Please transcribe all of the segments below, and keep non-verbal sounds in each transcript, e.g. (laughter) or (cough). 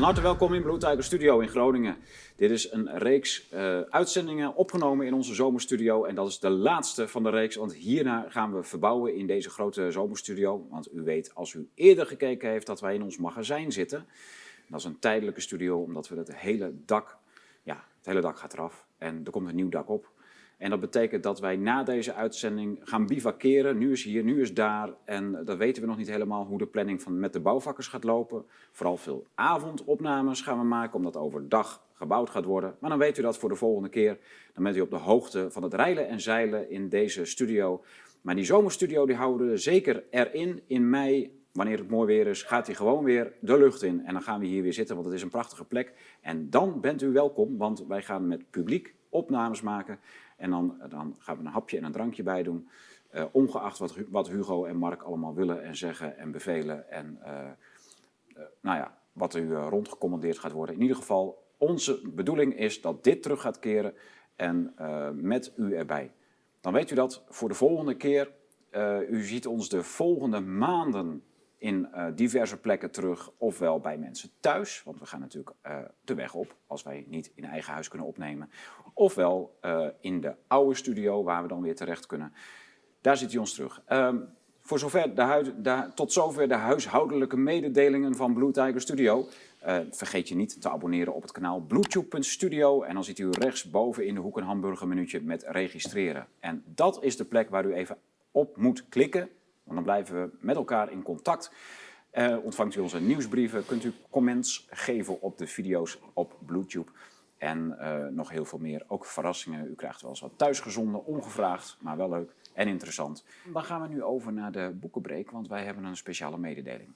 Van harte welkom in Blue Tiger Studio in Groningen. Dit is een reeks uh, uitzendingen opgenomen in onze zomerstudio. En dat is de laatste van de reeks, want hierna gaan we verbouwen in deze grote zomerstudio. Want u weet, als u eerder gekeken heeft, dat wij in ons magazijn zitten. Dat is een tijdelijke studio, omdat we het hele dak, ja, het hele dak gaat eraf. En er komt een nieuw dak op. En dat betekent dat wij na deze uitzending gaan bivakeren. Nu is hier, nu is daar. En dat weten we nog niet helemaal hoe de planning van, met de bouwvakkers gaat lopen. Vooral veel avondopnames gaan we maken, omdat overdag gebouwd gaat worden. Maar dan weet u dat voor de volgende keer. Dan bent u op de hoogte van het rijlen en zeilen in deze studio. Maar die zomerstudio die houden we zeker erin. In mei, wanneer het mooi weer is, gaat hij gewoon weer de lucht in. En dan gaan we hier weer zitten, want het is een prachtige plek. En dan bent u welkom, want wij gaan met publiek opnames maken. En dan, dan gaan we een hapje en een drankje bij doen. Uh, ongeacht wat, wat, Hugo en Mark allemaal willen en zeggen en bevelen. En uh, nou ja, wat u rondgecommandeerd gaat worden. In ieder geval, onze bedoeling is dat dit terug gaat keren en met u erbij. Dan weet u dat voor de volgende keer. u ziet ons de volgende maanden in uh, diverse plekken terug, ofwel bij mensen thuis, want we gaan natuurlijk uh, de weg op als wij niet in eigen huis kunnen opnemen, ofwel uh, in de oude studio waar we dan weer terecht kunnen. Daar zit hij ons terug. Um, voor zover de huid, de, tot zover de huishoudelijke mededelingen van Blue Tiger Studio. vergeet je niet te abonneren op het kanaal bluetooth.studio en dan ziet u rechtsboven in de hoek een hamburgermenuutje met registreren. En dat is de plek waar u even op moet klikken want dan blijven we met elkaar in contact. Uh, ontvangt u onze nieuwsbrieven, kunt u comments geven op de video's op Bluetooth. En uh, nog heel veel meer, ook verrassingen. U krijgt wel eens wat thuisgezonden, ongevraagd, maar wel leuk en interessant. Dan gaan we nu over naar de boekenbreek, want wij hebben een speciale mededeling.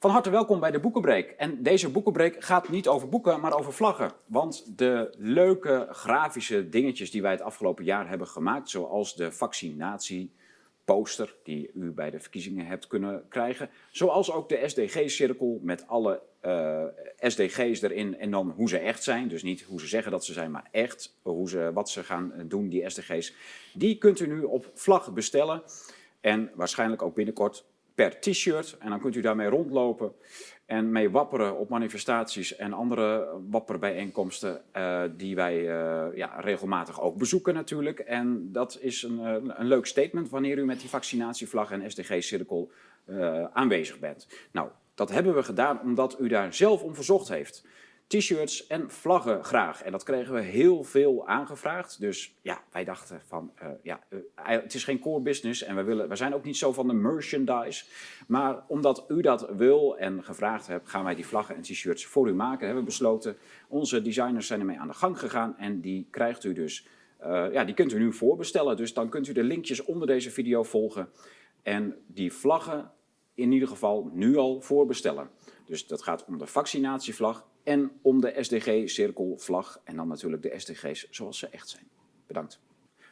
Van harte welkom bij de Boekenbreek. En deze Boekenbreek gaat niet over boeken, maar over vlaggen. Want de leuke grafische dingetjes die wij het afgelopen jaar hebben gemaakt, zoals de vaccinatie poster die u bij de verkiezingen hebt kunnen krijgen. Zoals ook de SDG-cirkel met alle eh, SDG's erin en dan hoe ze echt zijn. Dus niet hoe ze zeggen dat ze zijn, maar echt hoe ze, wat ze gaan doen, die SDG's. Die kunt u nu op vlag bestellen en waarschijnlijk ook binnenkort per t-shirt. En dan kunt u daarmee rondlopen en mee wapperen op manifestaties en andere wapperbijeenkomsten uh, die wij uh, ja, regelmatig ook bezoeken natuurlijk. En dat is een, uh, een leuk statement wanneer u met die vaccinatievlag en SDG-cirkel aanwezig bent. Nou, dat hebben we gedaan omdat u daar zelf om verzocht heeft t-shirts en vlaggen graag. En dat kregen we heel veel aangevraagd. Dus ja, wij dachten van, uh, ja, uh, het is geen core business en we, willen, we zijn ook niet zo van de merchandise. Maar omdat u dat wil en gevraagd hebt, gaan wij die vlaggen en t-shirts voor u maken. Hebben we besloten. Onze designers zijn ermee aan de gang gegaan en die krijgt u dus, uh, ja, die kunt u nu voorbestellen. Dus dan kunt u de linkjes onder deze video volgen en die vlaggen in ieder geval nu al voorbestellen. Dus dat gaat om de vaccinatievlag en om de SDG-cirkelvlag en dan natuurlijk de SDG's zoals ze echt zijn. Bedankt.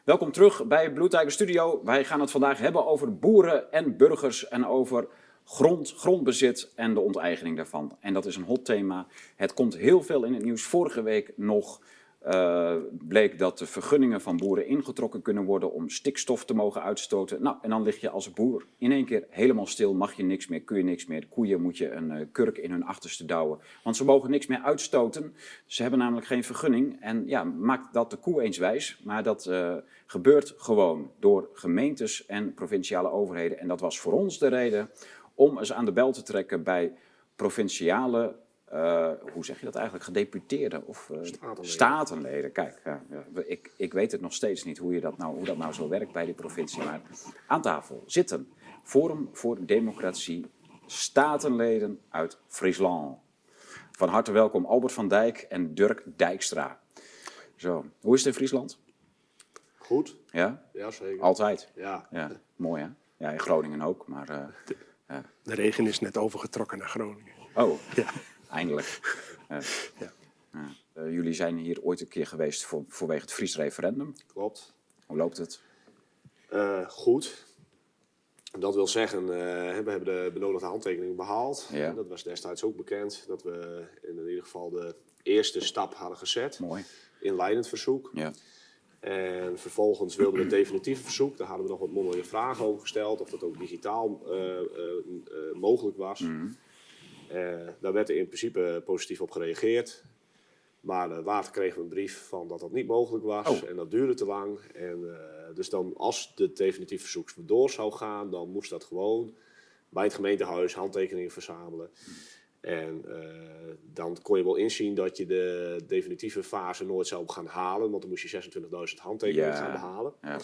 Welkom terug bij Blue Tiger Studio. Wij gaan het vandaag hebben over boeren en burgers en over grond, grondbezit en de onteigening daarvan. En dat is een hot thema. Het komt heel veel in het nieuws. Vorige week nog uh, bleek dat de vergunningen van boeren ingetrokken kunnen worden om stikstof te mogen uitstoten. Nou, en dan lig je als boer in één keer helemaal stil, mag je niks meer, kun je niks meer. Koeien moet je een uh, kurk in hun achterste douwen, want ze mogen niks meer uitstoten. Ze hebben namelijk geen vergunning. En ja, maakt dat de koe eens wijs, maar dat uh, gebeurt gewoon door gemeentes en provinciale overheden. En dat was voor ons de reden om eens aan de bel te trekken bij provinciale uh, hoe zeg je dat eigenlijk, gedeputeerden of uh, statenleden. statenleden. Kijk, ja, ik, ik weet het nog steeds niet hoe, je dat nou, hoe dat nou zo werkt bij die provincie. Maar aan tafel zitten Forum voor Democratie, statenleden uit Friesland. Van harte welkom Albert van Dijk en Dirk Dijkstra. Zo, hoe is het in Friesland? Goed. Ja? Ja, zeker. Altijd? Ja. ja. Mooi hè? Ja, in Groningen ook, maar... Uh, de, ja. de regen is net overgetrokken naar Groningen. Oh, ja. Eindelijk. (laughs) Ja. Uh, jullie zijn hier ooit een keer geweest voor, voorwege het Fries referendum. Klopt. Hoe loopt het? Uh, goed. Dat wil zeggen, we hebben de benodigde handtekening behaald. Ja. Dat was destijds ook bekend. Dat we in ieder geval de eerste stap hadden gezet. Mooi. Inleidend verzoek. Ja. En vervolgens wilden we het definitieve verzoek. Daar hadden we nog wat mondelinge vragen over gesteld. Of dat ook digitaal mogelijk was. Mm. Eh, daar werd er in principe positief op gereageerd. Maar eh, later kregen we een brief van dat dat niet mogelijk was. Oh. En dat duurde te lang. En, eh, dus dan, als de definitief verzoek door zou gaan, dan moest dat gewoon bij het gemeentehuis handtekeningen verzamelen. En eh, dan kon je wel inzien dat je de definitieve fase nooit zou gaan halen. Want dan moest je 26.000 handtekeningen Ja. gaan behalen. Ja.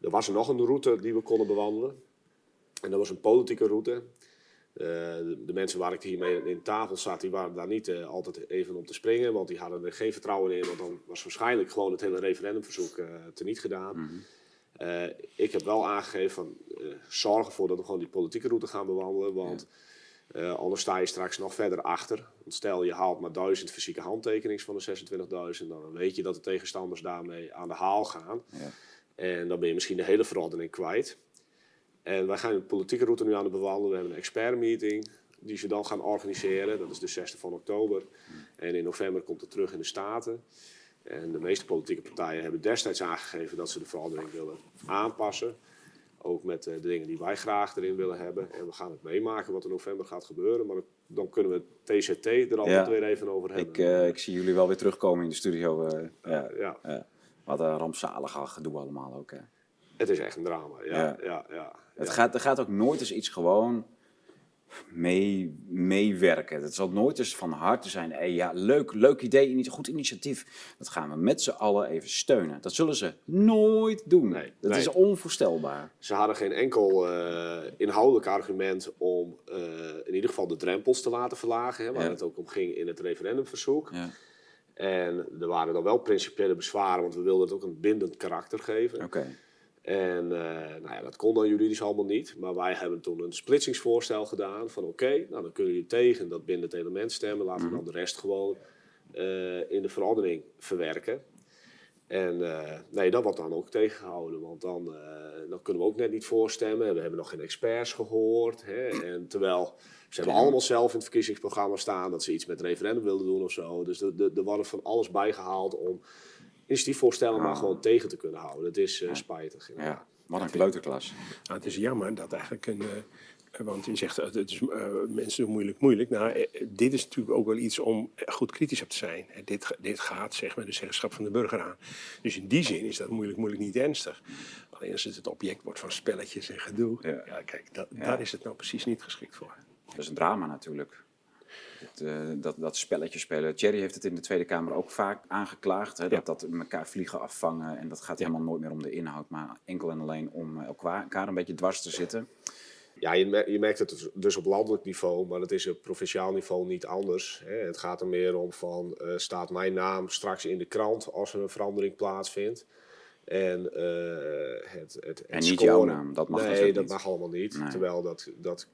Er was er nog een route die we konden bewandelen. En dat was een politieke route. Eh, de, de mensen waar ik hiermee in tafel zat, die waren daar niet eh, altijd even om te springen. Want die hadden er geen vertrouwen in. Want dan was waarschijnlijk gewoon het hele referendumverzoek eh teniet gedaan. Eh, ik heb wel aangegeven van zorg ervoor dat we gewoon die politieke route gaan bewandelen. Want anders sta je straks nog verder achter. Want stel je haalt maar duizend fysieke handtekeningen van de 26.000. Dan weet je dat de tegenstanders daarmee aan de haal gaan. Ja. En dan ben je misschien de hele verordening kwijt. En wij gaan de politieke route nu aan het bewandelen. We hebben een expertmeeting die ze dan gaan organiseren. Dat is de 6e van oktober. En in november komt het terug in de Staten. En de meeste politieke partijen hebben destijds aangegeven dat ze de verordening willen aanpassen. Ook met eh, de dingen die wij graag erin willen hebben. En we gaan het meemaken wat in november gaat gebeuren. Maar dan kunnen we het TCT er altijd Ja. weer even over hebben. Ik, eh, ik zie jullie wel weer terugkomen in de studio. eh, ja. ja, Ja. Wat een rampzalig gedoe allemaal ook. Hè. Het is echt een drama. Ja, Ja. ja. Ja, Het gaat, er gaat ook nooit eens iets gewoon mee, meewerken. Het zal nooit eens van harte zijn. Hey, ja, leuk, leuk idee, goed initiatief. Dat gaan we met z'n allen even steunen. Dat zullen ze nooit doen. Nee, dat nee. is onvoorstelbaar. Ze hadden geen enkel eh, inhoudelijk argument om eh, in ieder geval de drempels te laten verlagen. Hè, waar Ja. het ook om ging in het referendumverzoek. Ja. En er waren dan wel principiële bezwaren, want we wilden het ook een bindend karakter geven. Oké. En eh, nou ja, dat kon dan juridisch allemaal niet. Maar wij hebben toen een splitsingsvoorstel gedaan. Van oké, nou dan kunnen jullie tegen dat bindend element stemmen. Laten we dan de rest gewoon eh, in de verordening verwerken. En eh, nee, dat wordt dan ook tegengehouden. Want dan, dan kunnen we ook net niet voorstemmen. We hebben nog geen experts gehoord. Hè? En terwijl ze hebben allemaal zelf in het verkiezingsprogramma staan dat ze iets met referendum wilden doen of zo. Dus er- wordt van alles bijgehaald om initiatiefvoorstellen maar gewoon tegen te kunnen houden. Het is eh, spijtig. Ja. Wat een kleuterklas. Nou, het is jammer dat eigenlijk een. eh, want je zegt, het is, eh, mensen doen moeilijk, moeilijk. Nou, dit is natuurlijk ook wel iets om goed kritisch op te zijn. Dit, dit gaat zeg maar de zeggenschap van de burger aan. Dus in die zin is dat moeilijk, moeilijk niet ernstig. Alleen als het het object wordt van spelletjes en gedoe. Ja. Ja, kijk, dat, daar is het nou precies niet geschikt voor. Dat is een drama natuurlijk. Het, eh, dat, dat spelletje spelen. Thierry heeft het in de Tweede Kamer ook vaak aangeklaagd. Hè, Ja. Dat dat elkaar vliegen afvangen. En dat gaat helemaal nooit meer om de inhoud. Maar enkel en alleen om eh, elkaar, een beetje dwars te zitten. Ja, je, mer- je merkt het dus- dus op landelijk niveau, maar het is op provinciaal niveau niet anders. Het gaat er meer om van, eh, staat mijn naam straks in de krant als er een verandering plaatsvindt? En, eh, het, het, het En niet scoren- jouw naam, dat mag dus Nee, ook dat niet. mag allemaal niet. Nee. Terwijl dat, dat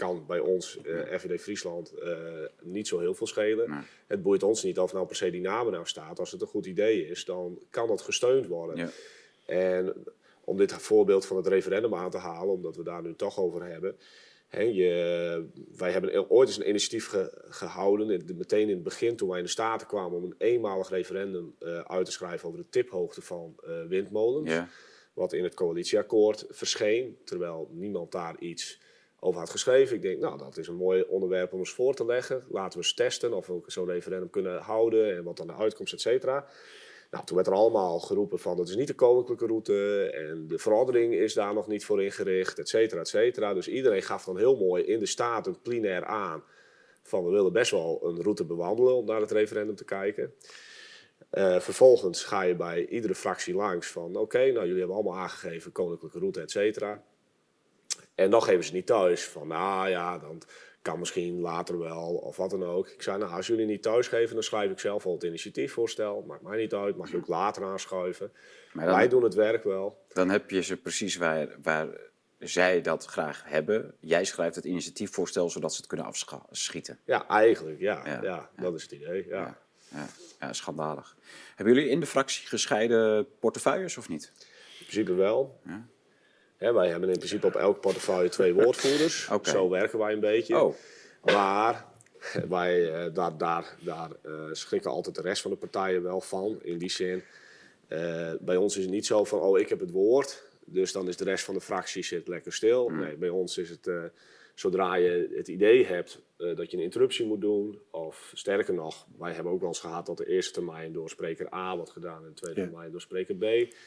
kan bij ons, eh FVD Friesland, eh, niet zo heel veel schelen. Nee. Het boeit ons niet of nou per se die naam nou staat. Als het een goed idee is, dan kan dat gesteund worden. Ja. En om dit voorbeeld van het referendum aan te halen, omdat we daar nu toch over hebben. Hè, je, wij hebben ooit eens een initiatief ge- gehouden, in- meteen in het begin toen wij in de Staten kwamen, om een eenmalig referendum eh, uit te schrijven over de tiphoogte van windmolens. Ja. Wat in het coalitieakkoord verscheen, terwijl niemand daar iets over had geschreven. Ik denk, nou, dat is een mooi onderwerp om eens voor te leggen. Laten we eens testen of we zo'n referendum kunnen houden en wat dan de uitkomst, et cetera. Nou, toen werd er allemaal geroepen van dat is niet de koninklijke route en de verordening is daar nog niet voor ingericht, et cetera, et cetera. Dus iedereen gaf dan heel mooi in de staten plenair aan van we willen best wel een route bewandelen om naar het referendum te kijken. Eh, vervolgens ga je bij iedere fractie langs van oké, nou jullie hebben allemaal aangegeven koninklijke route, et cetera. En dan geven ze niet thuis van nou ja, dan kan misschien later wel of wat dan ook. Ik zei nou als jullie niet thuis geven, dan schrijf ik zelf al het initiatiefvoorstel. Maakt mij niet uit, mag je ook later aanschuiven. Maar dan, Wij doen het werk wel. dan heb je ze precies waar, waar zij dat graag hebben. Jij schrijft het initiatiefvoorstel zodat ze het kunnen afschieten. Ja, eigenlijk ja. Ja, ja, dat is het idee. Ja. Ja. Ja, ja, schandalig. Hebben jullie in de fractie gescheiden portefeuilles of niet? In principe wel. Ja. Hè, wij hebben in principe op elk portefeuille twee woordvoerders. (laughs) Zo werken wij een beetje. Oh, Maar wij, eh, daar, daar, daar eh, schrikken altijd de rest van de partijen wel van. In die zin, eh, bij ons is het niet zo van, oh ik heb het woord. Dus dan is de rest van de fractie zit lekker stil. Mm. Nee, bij ons is het, eh, zodra je het idee hebt eh, dat je een interruptie moet doen, of sterker nog, wij hebben ook wel eens gehad dat de eerste termijn door spreker A wordt gedaan en de tweede Ja. termijn door spreker B.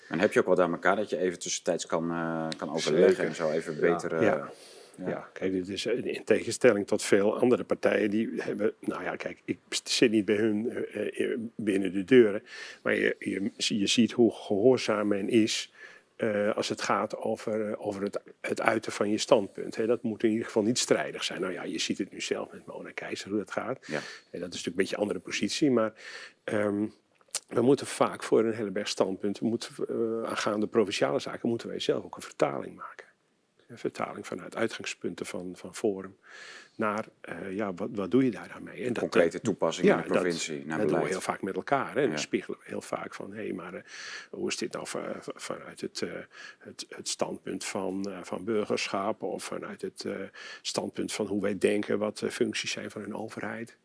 En heb je ook wat aan elkaar dat je even tussentijds kan, eh, kan overleggen Zeker. en zo even Ja. beter... eh, Ja. Ja. kijk, dit is in tegenstelling tot veel andere partijen die hebben, nou ja, kijk, ik zit niet bij hun binnen de deuren, maar je, je, je ziet hoe gehoorzaam men is eh, als het gaat over, eh, over het, het uiten van je standpunt. Dat moet in ieder geval niet strijdig zijn. Nou ja, je ziet het nu zelf met Mona Keizer hoe dat gaat. Ja. En dat is natuurlijk een beetje een andere positie, maar ehm, we moeten vaak voor een hele berg standpunten, moeten, eh, aangaande provinciale zaken, moeten wij zelf ook een vertaling maken. Een vertaling vanuit uitgangspunten van, van Forum naar, eh, ja, wat, wat doe je daar dan mee? En dat, Concrete toepassing in de dat- provincie naar dat doen we heel vaak met elkaar. Hè? En Ja. dan spiegelen we heel vaak van, hé, maar eh, hoe is dit nou va- va- vanuit het, eh, het, het standpunt van, eh, van burgerschap of vanuit het eh, standpunt van hoe wij denken wat de functies zijn van een overheid.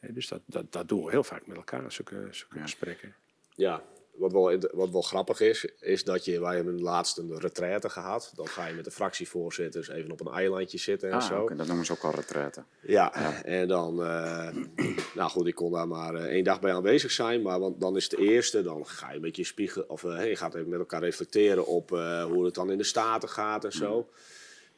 Hè, dus dat, dat, dat doen we heel vaak met elkaar, zulke, zulke Ja. gesprekken. Ja, wat wel, wat wel grappig is, is dat je, wij hebben laatst een retraite gehad. Dan ga je met de fractievoorzitters even op een eilandje zitten en Ah, zo. oké, dat noemen ze ook al retraite. Ja, en dan, eh, (clears throat) nou goed, ik kon daar maar eh, één dag bij aanwezig zijn, maar want dan is het eerste, dan ga je een beetje spiegelen, of eh, je gaat even met elkaar reflecteren op hoe het dan in de Staten gaat en zo.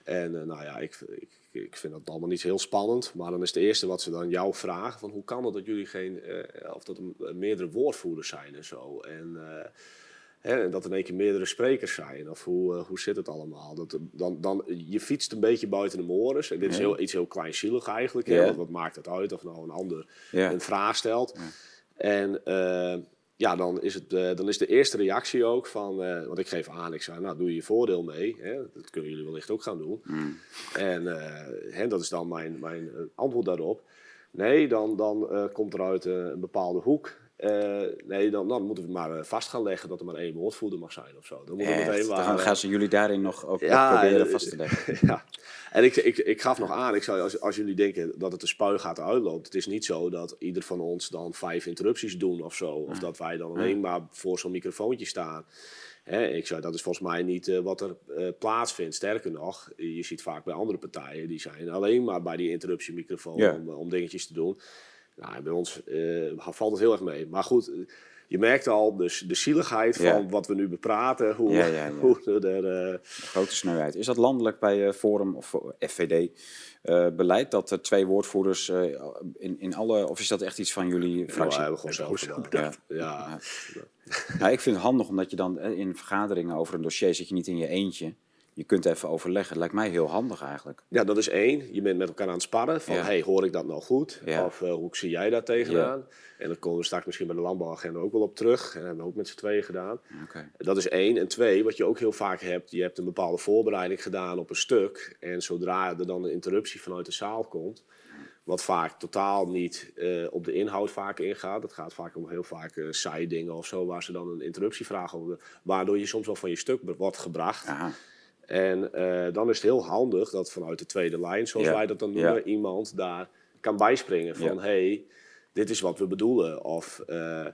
En eh, nou ja, ik, ik, ik vind dat allemaal niet heel spannend, maar dan is het eerste wat ze dan jou vragen, van hoe kan het dat jullie geen, eh, of dat er meerdere woordvoerders zijn en zo. En, eh, Hè, dat er in één keer meerdere sprekers zijn. Of hoe, eh, hoe zit het allemaal? Dat, dan, dan, je fietst een beetje buiten de mores. En dit is heel, iets heel kleinzielig eigenlijk. Hè? Want wat maakt het uit of nou een ander een vraag stelt? En eh, ja, dan is, het, eh, dan is de eerste reactie ook van... eh, want ik geef aan, ik zei, nou doe je je voordeel mee. Hè? Dat kunnen jullie wellicht ook gaan doen. Mm. En eh, hè, dat is dan mijn, mijn antwoord daarop. Nee, dan, dan komt er uit een bepaalde hoek. Eh, nee, dan, dan moeten we maar eh, vast gaan leggen dat er maar één woordvoerder mag zijn of zo. Dan moeten we meteen maar, gaan, eh, gaan ze jullie daarin nog ook Ja, proberen vast te leggen. (laughs) ja, en ik, ik, ik gaf nog aan, ik zei, als, als jullie denken dat het de spuigaten uitloopt, het is niet zo dat ieder van ons dan vijf interrupties doen of zo. Of dat wij dan alleen maar voor zo'n microfoontje staan. Hè, ik zei, dat is volgens mij niet wat er plaatsvindt. Sterker nog, je ziet vaak bij andere partijen, die zijn alleen maar bij die interruptiemicrofoon Ja. om, om dingetjes te doen. Nou, bij ons eh, valt het heel erg mee. Maar goed, je merkt al dus de zieligheid Ja. van wat we nu bepraten. Hoe, Ja, ja, ja. (laughs) hoe er... eh, Grote snelheid. Is dat landelijk bij eh, Forum of FVD eh, beleid dat er twee woordvoerders eh, in, in alle... Of is dat echt iets van jullie nou, fractie? hebben we gewoon zelf gedaan. Ja. Ja, Nou, ik vind het handig omdat je dan in vergaderingen over een dossier zit je niet in je eentje. Je kunt even overleggen. Het lijkt mij heel handig eigenlijk. Ja, dat is één. Je bent met elkaar aan het sparren. Van, Ja. hey, hoor ik dat nou goed? Ja. Of eh, hoe zie jij daar tegenaan? En dan komen we straks misschien bij de landbouwagenda ook wel op terug. En dat hebben we ook met z'n tweeën gedaan. Dat is één. En twee, wat je ook heel vaak hebt. Je hebt een bepaalde voorbereiding gedaan op een stuk. En zodra er dan een interruptie vanuit de zaal komt... Wat vaak totaal niet eh, op de inhoud vaak ingaat. Het gaat vaak om heel vaak eh zijdingen of zo, waar ze dan een interruptie vragen. Waardoor je soms wel van je stuk wordt gebracht. Aha. En eh, dan is het heel handig dat vanuit de tweede lijn, zoals Ja. wij dat dan noemen, Ja. iemand daar kan bijspringen van Ja. hey, dit is wat we bedoelen. Of eh,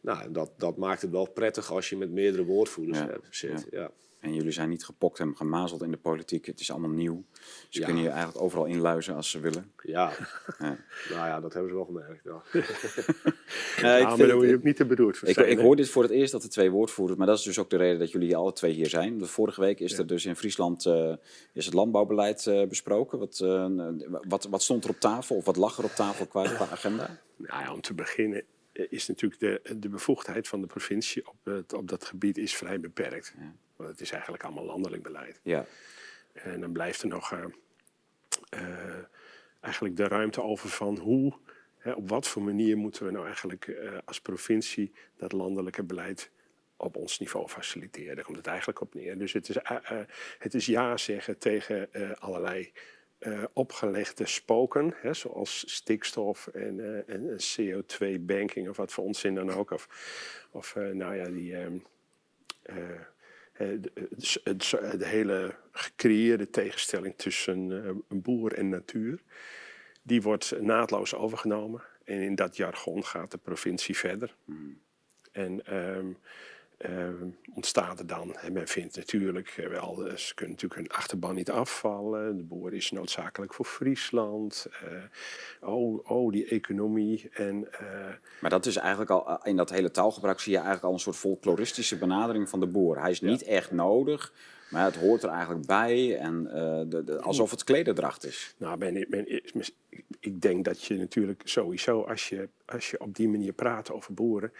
nou, dat, dat maakt het wel prettig als je met meerdere woordvoerders hebt, zit. Ja. En jullie zijn niet gepokt en gemazeld in de politiek. Het is allemaal nieuw. Ze Ja. kunnen je eigenlijk overal inluizen als ze willen. Ja. Ja. nou ja, dat hebben ze wel gemerkt. Ja. (laughs) Ja, ik je niet te bedoeld Ik, ik hoor dit voor het eerst dat er twee woordvoerders, maar dat is dus ook de reden dat jullie alle twee hier zijn. De vorige week is er dus in Friesland eh, is het landbouwbeleid eh, besproken. Wat, eh, wat, wat stond er op tafel of wat lag er op tafel qua, qua agenda? Nou ja, om te beginnen is natuurlijk de, de bevoegdheid van de provincie op, het, op dat gebied is vrij beperkt. Ja. Want het is eigenlijk allemaal landelijk beleid. Ja, En dan blijft er nog eh, eh, eigenlijk de ruimte over van hoe, hè, op wat voor manier moeten we nou eigenlijk eh, als provincie dat landelijke beleid op ons niveau faciliteren. Daar komt het eigenlijk op neer. Dus het is, het is ja zeggen tegen allerlei opgelegde spoken, hè, zoals stikstof en, en CO2-banking of wat voor onzin dan ook. Of, of nou ja, die... ehm, eh, eh, de, hele gecreëerde tegenstelling tussen eh, een boer en natuur, die wordt naadloos overgenomen. En in dat jargon gaat de provincie verder. En ehm, Ehm, ontstaat er dan. En men vindt natuurlijk eh, wel, eh, ze kunnen natuurlijk hun achterban niet afvallen. De boer is noodzakelijk voor Friesland. Oh, oh, die economie. En, Maar dat is eigenlijk al, in dat hele taalgebruik zie je eigenlijk al een soort folkloristische benadering van de boer. Hij is niet echt nodig, maar het hoort er eigenlijk bij. En de, de- alsof het klederdracht is. nou, men, men, ik denk dat je natuurlijk sowieso, als je, als je op die manier praat over boeren,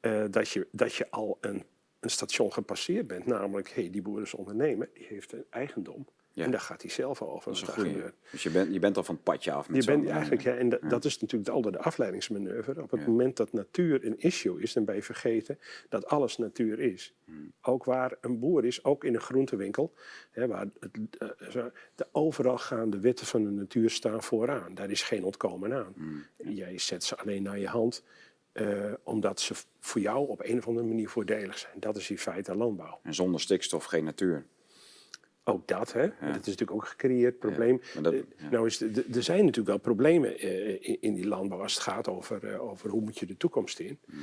eh, dat, je, dat je al een, een station gepasseerd bent. Namelijk, hey, die boer is ondernemer, die heeft een eigendom. Ja. En daar gaat hij zelf over. Dat wat gebeurt. Dus je bent, je bent al van het padje af. Met Je bent eigenlijk, ja, en dat, dat is natuurlijk altijd de afleidingsmanoeuvre. Op het Ja. moment dat natuur een issue is, dan ben je vergeten dat alles natuur is. Hmm. Ook waar een boer is, ook in een groentewinkel, hè, waar het, eh, de overal gaan de wetten van de natuur staan vooraan. Daar is geen ontkomen aan. Hmm. Jij zet ze alleen naar je hand, eh, omdat ze voor jou op een of andere manier voordelig zijn. Dat is in feite landbouw. En zonder stikstof geen natuur. Ook dat, hè? Dat is natuurlijk ook een gecreëerd probleem. dat- Eh. Nou is er zijn natuurlijk wel problemen eh, in, in die landbouw als het gaat over, over hoe moet je de toekomst in. Hmm.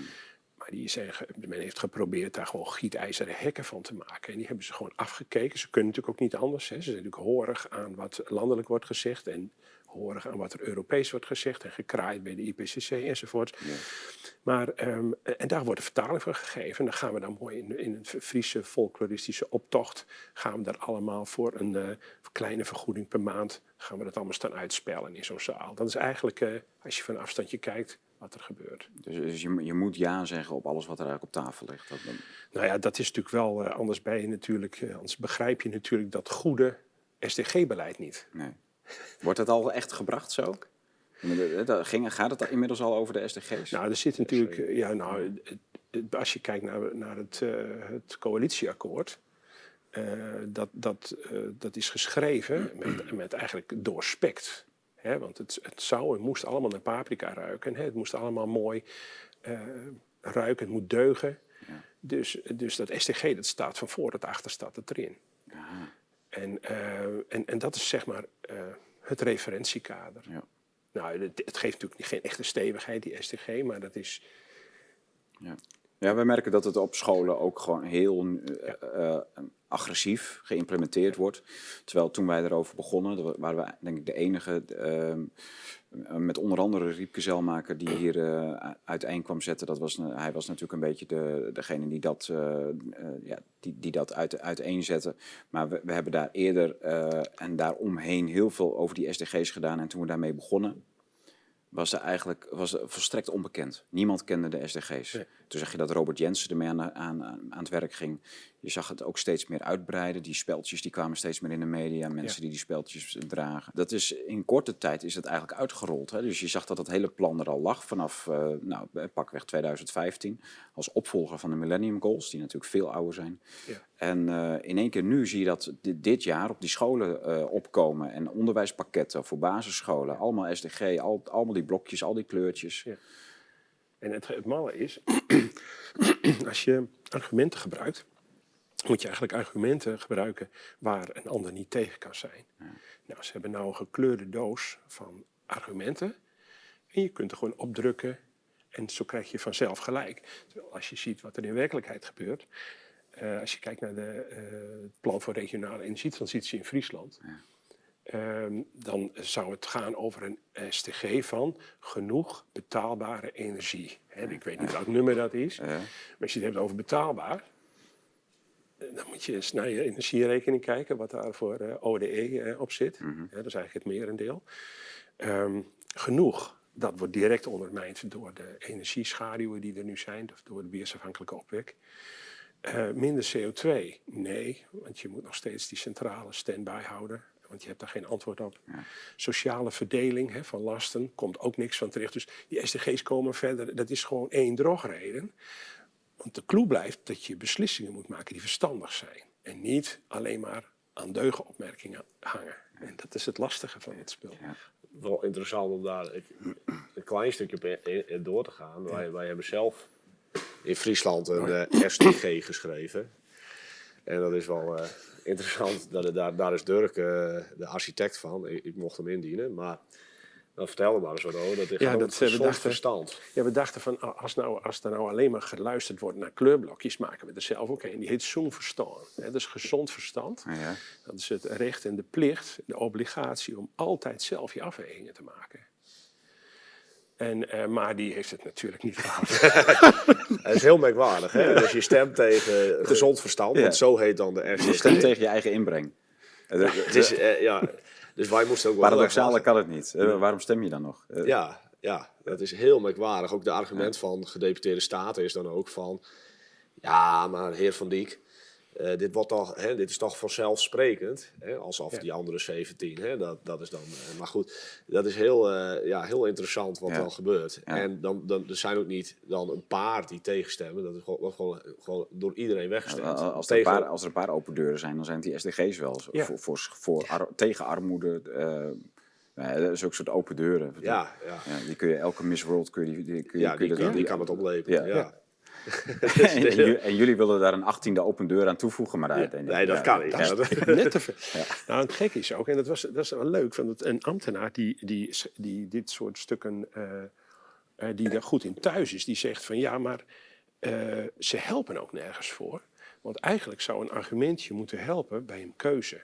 Maar die zijn, men heeft geprobeerd daar gewoon gietijzeren hekken van te maken. En die hebben ze gewoon afgekeken. Ze kunnen natuurlijk ook niet anders. Hè. Ze zijn natuurlijk horig aan wat landelijk wordt gezegd. En horig aan wat er Europees wordt gezegd. En gekraaid bij de IPCC enzovoort. Maar, ehm, en daar wordt een vertaling van gegeven. En dan gaan we dan mooi in, in een Friese folkloristische optocht. Gaan we daar allemaal voor een eh, kleine vergoeding per maand. Gaan we dat allemaal staan uitspellen in zo'n zaal. Dat is eigenlijk, eh, als je van een afstandje kijkt, wat er gebeurt. Dus, dus je, je moet ja zeggen op alles wat er eigenlijk op tafel ligt. Dat, Nou ja, dat is natuurlijk wel, eh, anders ben je natuurlijk, anders begrijp je natuurlijk dat goede SDG-beleid niet. nee. Wordt het al echt gebracht zo? Dat Ging, gaat het inmiddels al over de SDG's? Nou, er zit natuurlijk, ja, nou, als je kijkt naar, naar het, eh, het coalitieakkoord, eh, dat, dat, eh, dat is geschreven met, met eigenlijk doorspekt. Hè, want het, het zou, het moest allemaal naar paprika ruiken. Hè, het moest allemaal mooi ruiken, het moet deugen. Dus, dus dat SDG, dat staat van voor, dat achter staat het erin. Aha, En, en, en dat is zeg maar het referentiekader. ja. Nou, het, het geeft natuurlijk geen echte stevigheid, die SDG, maar dat is... Ja. ja, we merken dat het op scholen ook gewoon heel eh, eh, agressief geïmplementeerd wordt. Terwijl toen wij erover begonnen, waren we denk ik de enige, ehm, met onder andere Riepke Zelmaker, die hier eh, uiteen kwam zetten. Dat was, hij was natuurlijk een beetje de, degene die dat, eh, eh, ja, die, die dat uit, uiteenzette. Maar we, we hebben daar eerder eh, en daaromheen heel veel over die SDG's gedaan. En toen we daarmee begonnen, was er eigenlijk was er volstrekt onbekend. Niemand kende de SDG's. Nee. Toen zag je dat Robert Jensen ermee aan, aan, aan het werk ging. Je zag het ook steeds meer uitbreiden. Die speltjes die kwamen steeds meer in de media. Mensen Ja. die die speltjes dragen. Dat is, in korte tijd is het eigenlijk uitgerold. Hè? Dus je zag dat het hele plan er al lag vanaf eh, nou, pakweg 2015. Als opvolger van de Millennium Goals. Die natuurlijk veel ouder zijn. Ja. En eh, in één keer nu zie je dat di- dit jaar op die scholen eh, opkomen. En onderwijspakketten voor basisscholen. Allemaal SDG. Al, allemaal die blokjes, al die kleurtjes. Ja. En het, het malle is, (clears throat) als je argumenten gebruikt, moet je eigenlijk argumenten gebruiken waar een ander niet tegen kan zijn. Nou, ze hebben nou een gekleurde doos van argumenten en je kunt er gewoon opdrukken en zo krijg je vanzelf gelijk. Terwijl als je ziet wat er in werkelijkheid gebeurt, eh, als je kijkt naar de, eh, het plan voor regionale energietransitie in Friesland, Ehm, dan zou het gaan over een STG van genoeg betaalbare energie. Hè, ik weet niet welk nummer dat is, Eh, maar als je het hebt over betaalbaar, dan moet je eens naar je energierekening kijken, wat daar voor eh, ODE eh, op zit. Mhm. Dat is eigenlijk het merendeel. Ehm, genoeg, dat wordt direct ondermijnd door de energieschaduwen die er nu zijn, of door de weersafhankelijke opwek. Eh, minder CO2? Nee, want je moet nog steeds die centrale stand-by houden. Want je hebt daar geen antwoord op. Sociale verdeling hè, van lasten komt ook niks van terecht. Dus die SDG's komen verder. Dat is gewoon één drogreden. Want de clue blijft dat je beslissingen moet maken die verstandig zijn. En niet alleen maar aan deugenopmerkingen hangen. En dat is het lastige van het spel. Wel interessant om daar een, klein stukje op door te gaan. Wij, wij hebben zelf in Friesland een eh, SDG geschreven. En dat is wel eh, interessant. Dat, daar, daar is Dirk eh, de architect van. Ik, ik mocht hem indienen. Maar Dan vertel maar eens wat over. Dat is Ja, gewoon dat, eh, we gezond dachten- verstand. Ja, we dachten van als, nou, als er nou alleen maar geluisterd wordt naar kleurblokjes, maken we er zelf ook een. Die heet zoenverstand. hè. Dat is gezond verstand. Ja. Dat is het recht en de plicht, de obligatie om altijd zelf je afwegingen te maken. En, eh, maar die heeft het natuurlijk niet gehad. (laughs) Het is heel merkwaardig, hè? Dus je stemt tegen gezond verstand, Ja. want zo heet dan de RCT. Je stemt tegen je eigen inbreng. Het is, eh, ja, dus wij moesten ook wel Paradoxaal kan het niet. Eh, waarom stem je dan nog? Eh, Ja, ja, dat is heel merkwaardig. Ook de argument van gedeputeerde staten is dan ook van... Ja, maar heer Van Diek, eh, dit, wordt toch, hè, dit is toch vanzelfsprekend. Hè, alsof Ja. die andere 17, hè, dat, dat is dan... eh, maar goed, dat is heel, eh, ja, heel interessant wat Ja. dan gebeurt. Ja. En dan, dan, er zijn ook niet dan een paar die tegenstemmen. Dat is gewoon, gewoon, gewoon door iedereen weggestemd. Als er, een Tegen- paar, als er een paar open deuren zijn, dan zijn het die SDG's wel. Zo-. Voor, voor, voor ar- tegen armoede. ja, zulke soort open deuren. Ja, ja. Ja, die kun je, elke Miss World kun je, die, kun je, Ja, kun je die, dat- die kan het opleveren. Ja. Ja. (laughs) en, en jullie, en jullie willen daar een achttiende open deur aan toevoegen, maar dat, Nee, dat ja, kan niet. ja. (laughs) Ja, dat- Net te veel. Nou, het gekke is ook, en dat, was, dat is wel leuk, van dat een ambtenaar die, die, die dit soort stukken, eh, eh, die daar goed in thuis is, die zegt van ja, maar eh, ze helpen ook nergens voor. Want eigenlijk zou een argumentje moeten helpen bij een keuze.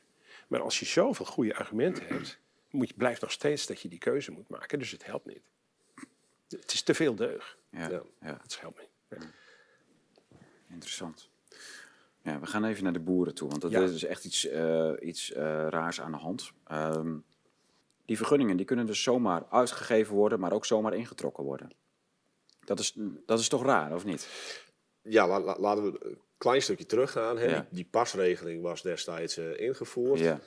Maar als je zoveel goede argumenten hebt, moet je, blijft nog steeds dat je die keuze moet maken. Dus het helpt niet. Het is te veel deug. Ja, Ja. ja, Het helpt niet. Ja. Interessant. Ja, we gaan even naar de boeren toe, want dat Ja. is echt iets, eh, iets eh, raars aan de hand. Ehm, die vergunningen die kunnen dus zomaar uitgegeven worden, maar ook zomaar ingetrokken worden. Dat is, dat is toch raar, of niet? Ja, la- la- laten we een klein stukje teruggaan. Hè. Ja. Die, die pasregeling was destijds eh, ingevoerd. Ja,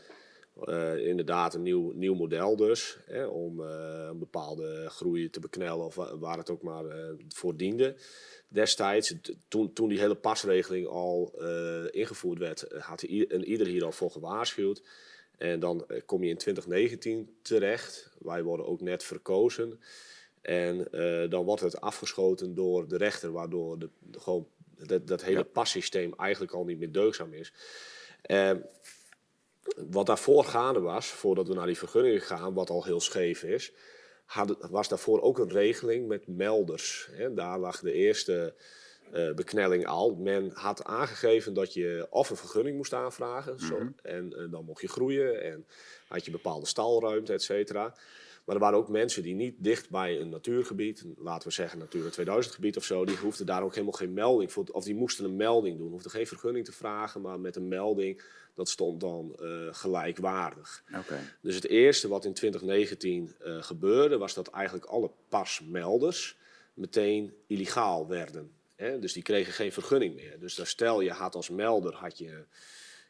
Eh, inderdaad een nieuw, nieuw model dus. Hè, om eh, een bepaalde groei te beknellen of wa- waar het ook maar eh, voor diende. Destijds, toen, toen die hele pasregeling al ingevoerd werd, had i- en ieder hier al voor gewaarschuwd. En dan kom je in 2019 terecht. Wij worden ook net verkozen. En dan wordt het afgeschoten door de rechter, waardoor de, de- gewoon dat, dat hele passysteem eigenlijk al niet meer deugzaam is. Wat daarvoor gaande was, voordat we naar die vergunningen gaan, wat al heel scheef is, had, was daarvoor ook een regeling met melders. Hè. Daar lag de eerste eh, beknelling al. Men had aangegeven dat je of een vergunning moest aanvragen, zo, en eh, dan mocht je groeien en had je bepaalde stalruimte, et cetera. Maar er waren ook mensen die niet dicht bij een natuurgebied, laten we zeggen Natura 2000 gebied of zo, die hoefden daar ook helemaal geen melding voor, of die moesten een melding doen. Hoefden geen vergunning te vragen, maar met een melding, dat stond dan eh, gelijkwaardig. Dus het eerste wat in 2019 eh, gebeurde, was dat eigenlijk alle pasmelders meteen illegaal werden. Hè? Dus die kregen geen vergunning meer. Dus dan stel je had als melder, had je,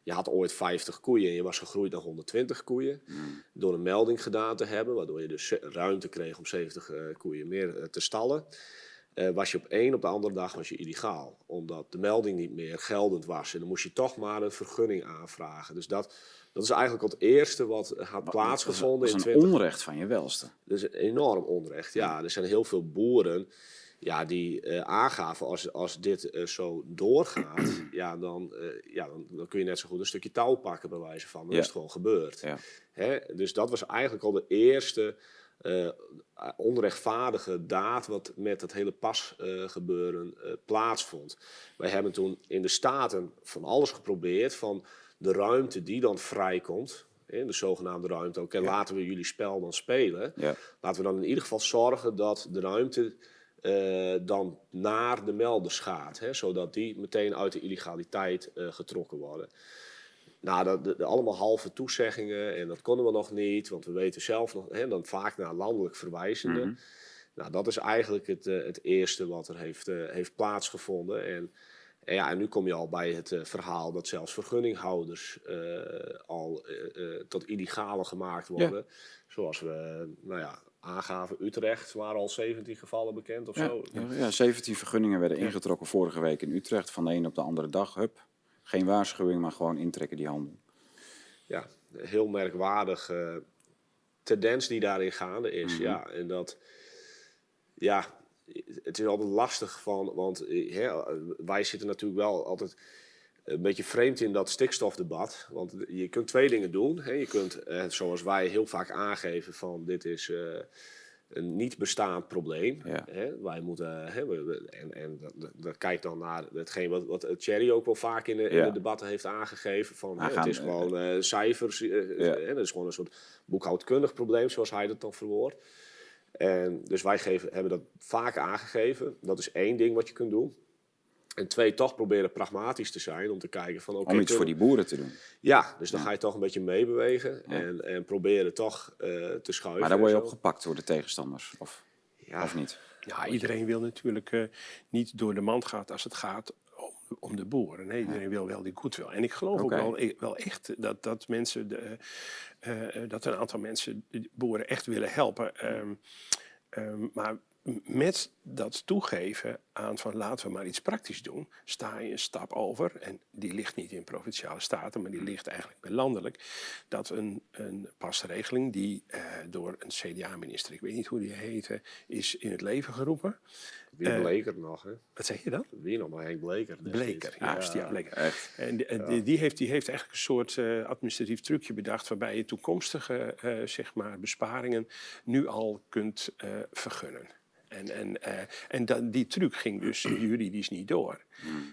je had ooit 50 koeien en je was gegroeid naar 120 koeien. Door een melding gedaan te hebben, waardoor je dus ruimte kreeg om 70 eh, koeien meer eh, te stallen. eh, was je op één, op de andere dag was je illegaal. Omdat de melding niet meer geldend was. En dan moest je toch maar een vergunning aanvragen. Dus dat, dat is eigenlijk het eerste wat had plaatsgevonden Dat in is een 20 onrecht van je welste. dus een enorm onrecht. Ja, er zijn heel veel boeren ja, die eh, aangaven als, als dit eh, zo doorgaat, (clears throat) ja, dan, eh, ja, dan, dan kun je net zo goed een stukje touw pakken bij wijze van. Dan Ja. is het gewoon gebeurd. Ja. Hè? Dus dat was eigenlijk al de eerste onrechtvaardige daad wat met het hele pasgebeuren gebeuren plaatsvond. Wij hebben toen in de Staten van alles geprobeerd, van de ruimte die dan vrijkomt, hè, de zogenaamde ruimte, oké, laten we jullie spel dan spelen. Ja. Laten we dan in ieder geval zorgen dat de ruimte eh, dan naar de melders gaat. Hè, zodat die meteen uit de illegaliteit eh, getrokken worden. Nou, dat, de, de- allemaal halve toezeggingen en dat konden we nog niet, want we weten zelf nog, hè, dan vaak naar landelijk verwijzende. Mhm. Nou, dat is eigenlijk het, eh, het eerste wat er heeft, heeft plaatsgevonden. En, en, ja, en nu kom je al bij het verhaal dat zelfs vergunninghouders al tot illegale gemaakt worden. Zoals we, nou ja, aangaven Utrecht, waren al 17 gevallen bekend of Ja, zo. ja, 17 vergunningen werden ingetrokken vorige week in Utrecht. Van de een op de andere dag. Hup. Geen waarschuwing, maar gewoon intrekken die handel. ja, heel merkwaardig eh, tendens die daarin gaande is. Ja, en dat, ja, het is altijd lastig van, want eh, hè, wij zitten natuurlijk wel altijd een beetje vreemd in dat stikstofdebat. Want je kunt twee dingen doen. Hè. Je kunt, eh, zoals wij heel vaak aangeven, van dit is eh, een niet bestaand probleem. Ja. Hè. Wij moeten, hè, we- en, en dat, dat- kijkt dan naar hetgeen wat, wat Thierry ook wel vaak in de, in de debatten heeft aangegeven. Van, hè, het is eh, gewoon cijfers. Ja. hè, dat is gewoon een soort boekhoudkundig probleem, zoals hij dat dan verwoordt. En dus wij geven, hebben dat vaak aangegeven. Dat is één ding wat je kunt doen. En twee, toch proberen pragmatisch te zijn om te kijken van... oké, Om iets kunnen- voor die boeren te doen. Ja, dus dan ga je toch een beetje meebewegen Ja. en, en proberen toch eh, te schuiven. Maar daar word je en op zo. gepakt door de tegenstanders, of, Ja, of niet? Ja, iedereen wil natuurlijk eh, niet door de mand gaan als het gaat om, om de boeren. Nee, iedereen wil wel die goedwil. En ik geloof ook wel, wel echt dat, dat mensen, de, eh, eh, dat een aantal mensen de boeren echt willen helpen. Ehm, ehm, maar met dat toegeven aan van laten we maar iets praktisch doen, sta je een stap over. En die ligt niet in provinciale staten, maar die ligt eigenlijk bij landelijk. Dat een, een pasregeling die eh, door een CDA-minister, ik weet niet hoe die heette, is in het leven geroepen. Wie eh, Bleker nog, hè? Wat zeg je dan? Wie nog maar Henk Bleker. Bleker, juist, ja, Bleker. Echt. En die, en die, die heeft, die heeft eigenlijk een soort eh, administratief trucje bedacht waarbij je toekomstige eh, zeg maar besparingen nu al kunt eh, vergunnen. En, en, eh, en dan, die truc ging dus juridisch niet door.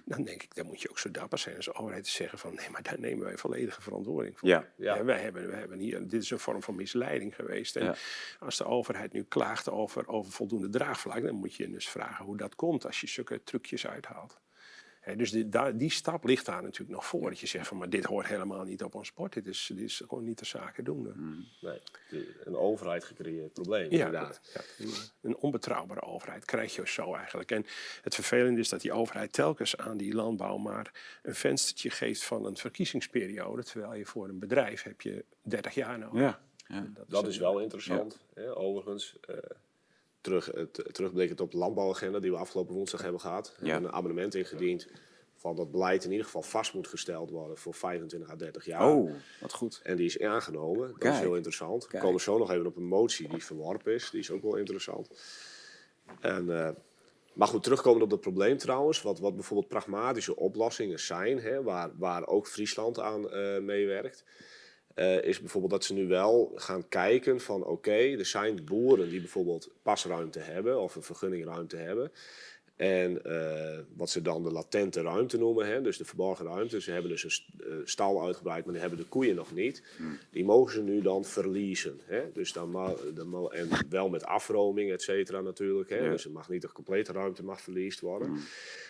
Dan denk ik, dan moet je ook zo dapper zijn als overheid te zeggen van nee, maar daar nemen wij volledige verantwoording voor. Ja. Ja. Ja, wij, hebben, wij hebben hier, dit is een vorm van misleiding geweest. En Ja. als de overheid nu klaagt over, over voldoende draagvlak, dan moet je je dus vragen hoe dat komt als je zulke trucjes uithaalt. Hè, dus die, daar, die stap ligt daar natuurlijk nog voor. Dat je zegt van, maar dit hoort helemaal niet op ons sport. Dit is, dit is gewoon niet de zaken doen. Nee, die- een overheid gecreëerd probleem, Ja, inderdaad. ja, een- onbetrouwbare overheid krijg je zo eigenlijk. En het vervelende is dat die overheid telkens aan die landbouw maar een venstertje geeft van een verkiezingsperiode. Terwijl je voor een bedrijf heb je 30 jaar nodig. Ja. ja. Dat is wel interessant, hè, overigens. eh terug, het, terugblikkend op de landbouwagenda die we afgelopen woensdag hebben gehad. We Ja. hebben een abonnement ingediend van dat beleid in ieder geval vast moet gesteld worden voor 25 à 30 jaar. Oh, wat goed. En die is aangenomen. Dat Kijk. is heel interessant. We Kijk. komen zo nog even op een motie die verworpen is. Die is ook wel interessant. En, eh, maar goed, terugkomend op dat probleem trouwens. Wat, wat bijvoorbeeld pragmatische oplossingen zijn, hè, waar, waar ook Friesland aan eh, meewerkt. Eh, is bijvoorbeeld dat ze nu wel gaan kijken van oké, er zijn boeren die bijvoorbeeld pasruimte hebben of een vergunningruimte hebben. En eh, wat ze dan de latente ruimte noemen, hè, dus de verborgen ruimte. Ze hebben dus een eh, stal uitgebreid, maar die hebben de koeien nog niet. Die mogen ze nu dan verliezen. Hè? Dus dan en wel met afroming, et cetera natuurlijk. Hè? Ja. Dus het mag niet de complete ruimte mag verliest worden.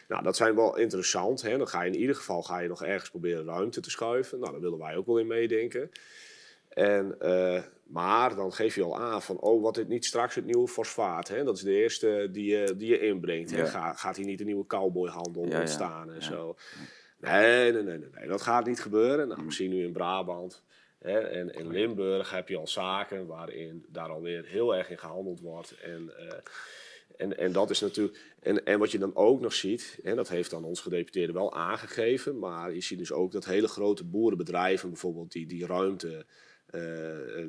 Nou, dat zijn wel interessant. Hè? Dan ga je in ieder geval ga je nog ergens proberen ruimte te schuiven. Nou, daar willen wij ook wel in meedenken. En, eh, maar dan geef je al aan van, oh, wat dit niet straks het nieuwe fosfaat. Hè? Dat is de eerste die je, die je inbrengt. hè. Ga, gaat hier niet een nieuwe cowboyhandel ontstaan en zo. Nee, nee, nee, nee, nee, dat gaat niet gebeuren. Nou, we zien nu in Brabant hè, en in Limburg heb je al zaken waarin daar alweer heel erg in gehandeld wordt. En, eh, en, en dat is natuurlijk. En, en wat je dan ook nog ziet, en dat heeft dan ons gedeputeerde wel aangegeven, maar je ziet dus ook dat hele grote boerenbedrijven bijvoorbeeld die, die ruimte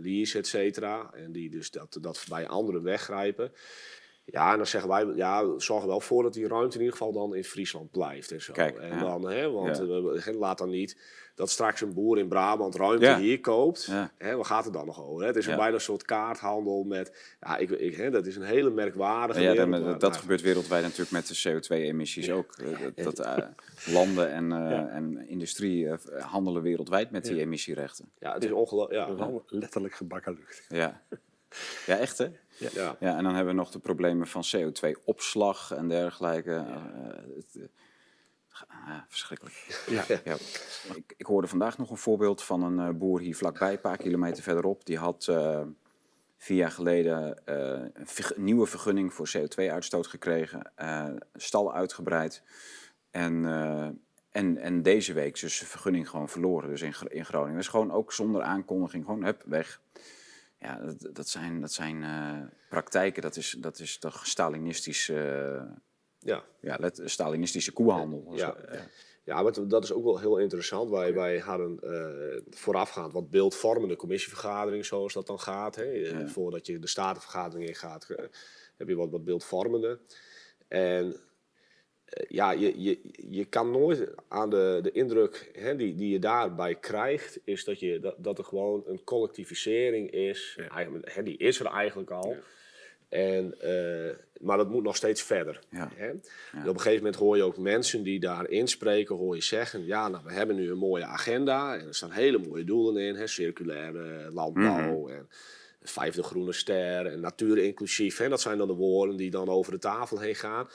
lease, et cetera, en die dus dat, dat bij anderen weggrijpen. Ja, en dan zeggen wij, ja, zorg er wel voor dat die ruimte in ieder geval dan in Friesland blijft en zo. Kijk, en ja. dan, hè, want Ja. eh, laat dan niet dat straks een boer in Brabant ruimte Ja. hier koopt. Ja. Hè, waar gaat het dan nog over? Hè? Het is Ja. een bijna een soort kaarthandel met, ja, ik, ik, hè, dat is een hele merkwaardige Ja, wereld, dat, maar- dat maar- gebeurt wereldwijd natuurlijk met de CO2-emissies ook. Eh, Dat, dat, eh, landen en, eh, Ja. en industrie handelen wereldwijd met die emissierechten. Ja, het is ongelooflijk. Ja, letterlijk gebakken lucht. Ja. Ja, echt hè? ja. Ja, en dan hebben we nog de problemen van CO2-opslag en dergelijke. Eh, het, eh, ja, verschrikkelijk. Ja. Ja. Ik, ik hoorde vandaag nog een voorbeeld van een eh, boer hier vlakbij, een paar kilometer verderop. Die had eh, vier jaar geleden eh, een nieuwe vergunning voor CO2-uitstoot gekregen, eh, stal uitgebreid. En, eh, en, en deze week dus zijn vergunning gewoon verloren, dus in, Gro- in Groningen. Dus gewoon ook zonder aankondiging, gewoon hup, weg. Ja, dat, dat zijn, dat zijn eh, praktijken, dat is, dat is toch Stalinistische, eh, ja. ja, let, Stalinistische koehandel. Ja. Ja. Ja, maar dat is ook wel heel interessant. Wij, wij hadden eh, voorafgaand wat beeldvormende commissievergadering, zoals dat dan gaat. Hè. Ja. Voordat je de statenvergadering in gaat, eh, heb je wat, wat beeldvormende. En ja, je, je, je kan nooit aan de, de indruk hè, die, die je daarbij krijgt, is dat, je, dat, dat er gewoon een collectivisering is. Ja. Eigenlijk, hè, die is er eigenlijk al. En, eh, maar dat moet nog steeds verder. Ja. Hè? En op een gegeven moment hoor je ook mensen die daar inspreken, hoor je zeggen, ja, nou, we hebben nu een mooie agenda en er staan hele mooie doelen in, hè, circulaire landbouw en vijfde groene ster en natuur inclusief. Hè, dat zijn dan de woorden die dan over de tafel heen gaan.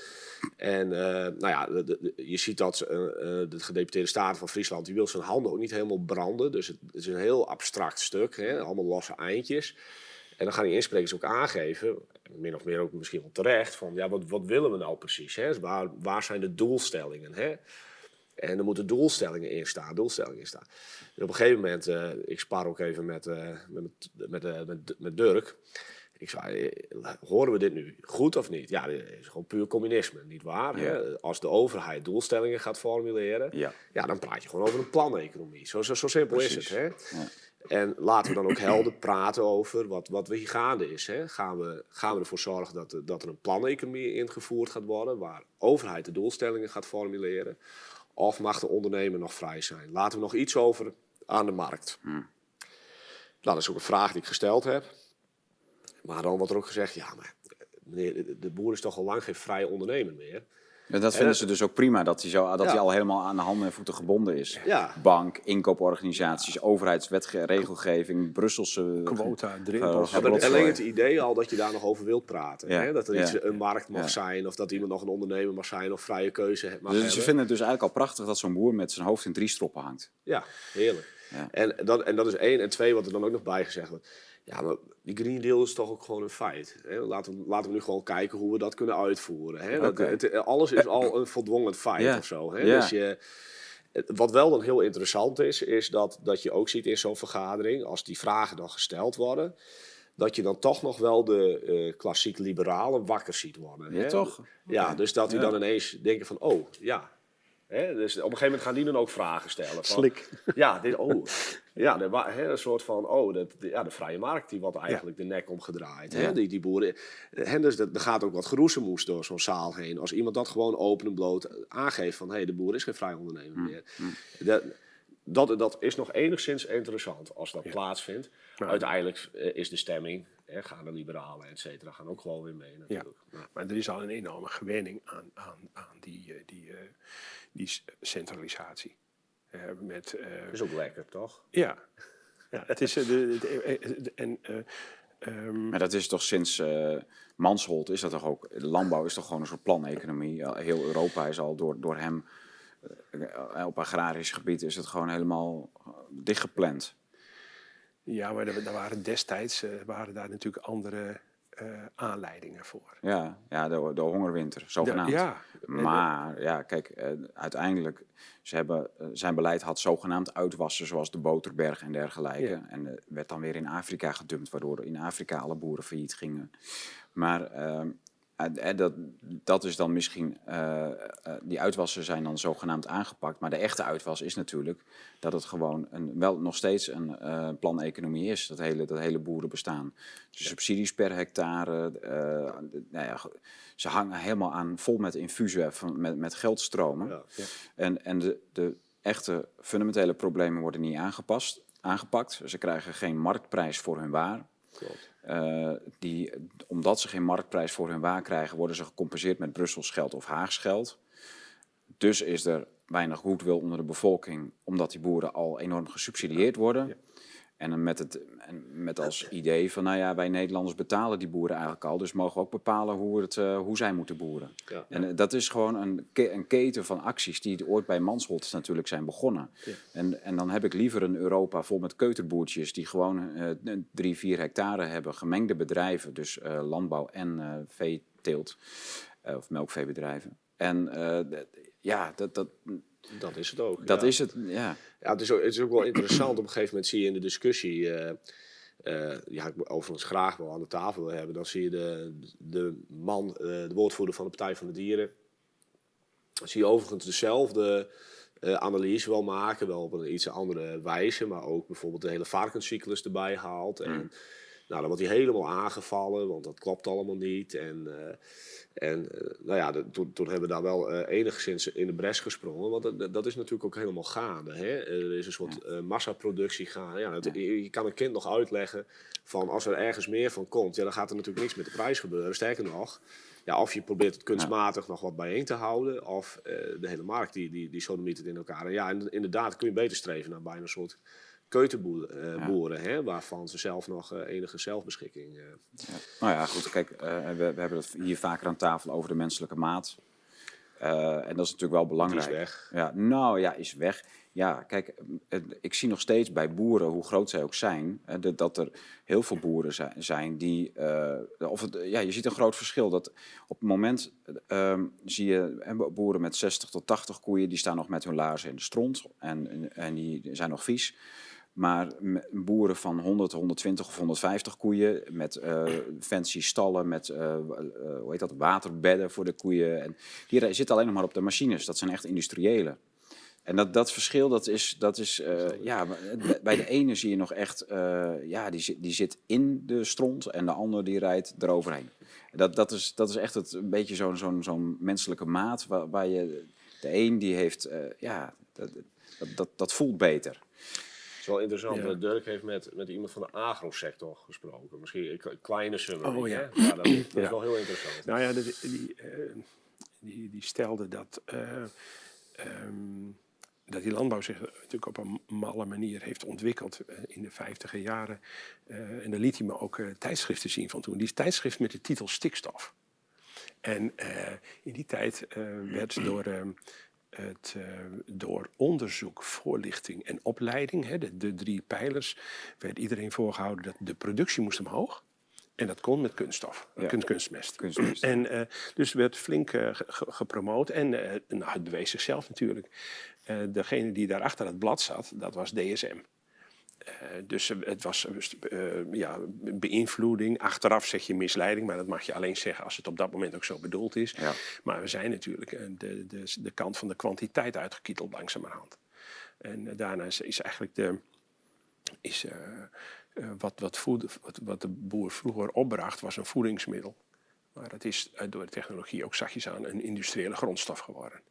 En eh, nou ja, je ziet dat eh, eh, de gedeputeerde staten van Friesland, die wil zijn handen ook niet helemaal branden. Dus het, is een heel abstract stuk, hè, allemaal losse eindjes. En dan gaan die insprekers ook aangeven, min of meer ook misschien wel terecht, van ja, wat, wat willen we nou precies? Hè? Waar, waar zijn de doelstellingen? Hè? En er moeten doelstellingen in staan, doelstellingen in staan. En op een gegeven moment, eh, ik spar ook even met, eh, met, met, eh, met, met Dirk. Ik zei, horen we dit nu goed of niet? Ja, dit is gewoon puur communisme, niet waar? Ja. Als de overheid doelstellingen gaat formuleren, Ja. ja, dan praat je gewoon over een planeconomie. Zo, zo, zo simpel is het. Hè? Ja. En laten we dan ook helder (clears throat) praten over wat, wat we hier gaande is. Hè? Gaan, we, gaan we ervoor zorgen dat, er- dat er een planeconomie ingevoerd gaat worden, waar overheid de doelstellingen gaat formuleren? Of mag de ondernemer nog vrij zijn? Laten we nog iets over aan de markt. Nou, dat is ook een vraag die ik gesteld heb. Maar dan wordt er ook gezegd, ja, maar meneer, de- de boer is toch al lang geen vrije ondernemer meer. En dat vinden dat- ze dus ook prima, dat hij, zo, dat Ja. hij al helemaal aan de handen en voeten gebonden is. Ja. Bank, inkooporganisaties, overheidswetgeving, Brusselse... Quota, eh, drempels. Alleen het idee al dat je daar nog over wilt praten. Ja, Hè? Dat er ja. iets, een markt mag Ja. zijn, of dat iemand nog een ondernemer mag zijn, of vrije keuze mag Dus hebben. ze vinden het dus eigenlijk al prachtig dat zo'n boer met zijn hoofd in drie stroppen hangt. Ja, heerlijk. Ja. En, dat, en dat is één. En twee, wat er dan ook nog bij gezegd wordt. Ja, maar die Green Deal is toch ook gewoon een feit. Hè? Laten, we, laten we nu gewoon kijken hoe we dat kunnen uitvoeren. Hè? Dat, het, alles is al een voldwongen feit Ja. of zo. Hè? Ja. Dus je, wat wel dan heel interessant is, is dat, dat je ook ziet in zo'n vergadering, als die vragen dan gesteld worden, dat je dan toch nog wel de eh, klassiek liberalen wakker ziet worden. Ja, hè? toch? Ja, dus dat die Ja. dan ineens denken van, oh, ja. Hè? Dus op een gegeven moment gaan die dan ook vragen stellen. Van, Slik. ja, dit, oh. ja de, wa- hè, een soort van, oh, de, de- ja, de vrije markt die wordt eigenlijk de nek omgedraaid. Die, die boeren, hè, dus dat- er gaat ook wat geroezemoes door zo'n zaal heen. Als iemand dat gewoon open en bloot aangeeft van, hé, de boer is geen vrij ondernemer meer. Dat, dat, dat is nog enigszins interessant als dat plaatsvindt. Ja. Uiteindelijk eh, is de stemming, hè, gaan de liberalen, et cetera, gaan ook gewoon weer mee natuurlijk. Ja. Maar er is al een enorme gewenning aan, aan, aan die, eh, die, eh, die centralisatie. Eh, met, eh, Dat is ook lekker, toch? ja. ja, het is... eh, de, de- de- de- en, eh, ehm, Maar dat is toch sinds eh Mansholt is dat toch ook. Landbouw is toch gewoon een soort planeconomie. Heel Europa is al door, door hem. op agrarisch gebied is het gewoon helemaal dichtgepland. ja, maar er, er waren destijds eh, waren daar natuurlijk andere eh, aanleidingen voor. Ja, ja de, de hongerwinter, zogenaamd. ja. Maar ja, kijk, eh, uiteindelijk, ze hebben, eh, zijn beleid had zogenaamd uitwassen, zoals de Boterberg en dergelijke. Ja. En werd dan weer in Afrika gedumpt, waardoor in Afrika alle boeren failliet gingen. Maar eh, dat, dat is dan misschien, eh, eh, die uitwassen zijn dan zogenaamd aangepakt. Maar de echte uitwas is natuurlijk dat het gewoon een, wel nog steeds een eh planeconomie is, dat hele, dat hele boerenbestaan. Dus subsidies per hectare, nou ja, ze hangen helemaal aan vol met infusen, van, met, met geldstromen. Ja. En, en de, de echte fundamentele problemen worden niet aangepast, aangepakt. Ze krijgen geen marktprijs voor hun waar. Klopt. Eh, die, omdat ze geen marktprijs voor hun waar krijgen, worden ze gecompenseerd met Brussels geld of Haags geld. Dus is er weinig goodwill onder de bevolking, omdat die boeren al enorm gesubsidieerd worden. En dan met, het, en met als idee van, nou ja, wij Nederlanders betalen die boeren eigenlijk al, dus mogen we ook bepalen hoe, het, eh, hoe zij moeten boeren. Ja. En eh, dat is gewoon een, ke- een keten van acties die ooit bij Mansholt natuurlijk zijn begonnen. En, en dan heb ik liever een Europa vol met keuterboertjes die gewoon eh, drie, vier hectare hebben, gemengde bedrijven, dus eh, landbouw en eh veeteelt, eh, of melkveebedrijven. En eh, ja, dat, dat, Dat is het ook. dat ja. is het, ja. Ja, het is, ook, het is ook wel interessant. Op een gegeven moment zie je in de discussie, eh, eh, ja, ik overigens graag wel aan de tafel wil hebben, dan zie je de, de man, eh, de woordvoerder van de Partij van de Dieren, dan zie je overigens dezelfde eh, analyse wel maken, wel op een iets andere wijze, maar ook bijvoorbeeld de hele varkenscyclus erbij haalt. En Nou, dan wordt hij helemaal aangevallen, want dat klopt allemaal niet. En, eh, en eh, nou ja, de- toen, toen hebben we daar wel eh, enigszins in de bres gesprongen. Want dat, dat is natuurlijk ook helemaal gaande. Hè? Er is een soort eh, massaproductie gaande. Ja, het- je, je kan een kind nog uitleggen van als er ergens meer van komt, ja, dan gaat er natuurlijk niks met de prijs gebeuren. Sterker nog, ja, of je probeert het kunstmatig nog wat bijeen te houden, of de hele markt die, die, die sodomiet het in elkaar. En ja, inderdaad kun je beter streven naar bijna een soort keutenboeren, boeren, hè, waarvan ze zelf nog eh, enige zelfbeschikking. eh, Ja. Nou ja, goed, kijk, eh, we, we hebben het hier vaker aan tafel over de menselijke maat. En dat is natuurlijk wel belangrijk. weg. Ja, nou ja, is weg. Ja, kijk, ik zie nog steeds bij boeren, hoe groot zij ook zijn, dat- er heel veel boeren zi- zijn die. of het, ja, je ziet een groot verschil. Dat op het moment ehm, zie je boeren met 60 tot 80 koeien, die staan nog met hun laarzen in de stront en, en die zijn nog vies. Maar boeren van 100, 120 of 150 koeien met eh, fancy stallen, met eh, eh, hoe heet dat, waterbedden voor de koeien. En die zitten alleen nog maar op de machines. Dat zijn echt industriële. En dat, dat verschil, dat is, dat is ja, bij- de ene zie je nog echt, ja, die, zit- die zit in de stront en de ander die rijdt eroverheen. Dat, dat, is, dat is echt het, een beetje zo'n zo'n zo'n menselijke maat waar, waar je, de een die heeft, ja, dat, dat, dat voelt beter. Is wel interessant. Ja. Dirk heeft met, met iemand van de agrosector gesproken. Misschien een kleine summary. Oh, ja. dat, is wel heel interessant. Nou ja, die, eh, die, die stelde dat, eh, ehm, dat die landbouw zich natuurlijk op een malle manier heeft ontwikkeld eh, in de vijftiger jaren. En daar liet hij me ook tijdschriften zien van toen. Die tijdschrift met de titel Stikstof. En in die tijd werd door, ehm, het, eh, door onderzoek, voorlichting en opleiding, hè, de, de drie pijlers, werd iedereen voorgehouden dat de productie moest omhoog. En dat kon met kunststof, Ja. kunstmest. Kunstmest. En eh, dus werd flink eh, ge- ge- gepromoot. En nou, het bewees zichzelf natuurlijk. Degene die daar achter het blad zat, dat was DSM. Eh, dus eh, het was eh, ja, beïnvloeding. Achteraf zeg je misleiding, maar dat mag je alleen zeggen als het op dat moment ook zo bedoeld is. Ja. Maar we zijn natuurlijk de, de, de kant van de kwantiteit uitgekieteld langzamerhand. En daarna is, is eigenlijk de, is, wat, wat, voed, wat, wat de boer vroeger opbracht, was een voedingsmiddel. Maar het is door de technologie ook zachtjes aan een industriële grondstof geworden.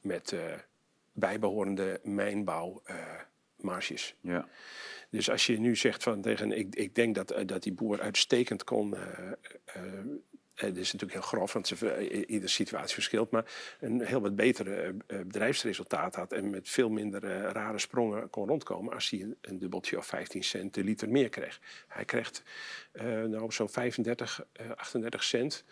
Met eh, bijbehorende mijnbouwmarges. Ja. Dus als je nu zegt van tegen, ik, ik denk dat, eh, dat die boer uitstekend kon. eh eh, het is natuurlijk heel grof, want ze, eh, iedere situatie verschilt. Maar een heel wat betere eh, eh, bedrijfsresultaat had. En met veel minder eh, rare sprongen kon rondkomen. als hij een, een dubbeltje of 15 cent de liter meer kreeg. Hij krijgt eh, nou zo'n 35, eh, 38 cent.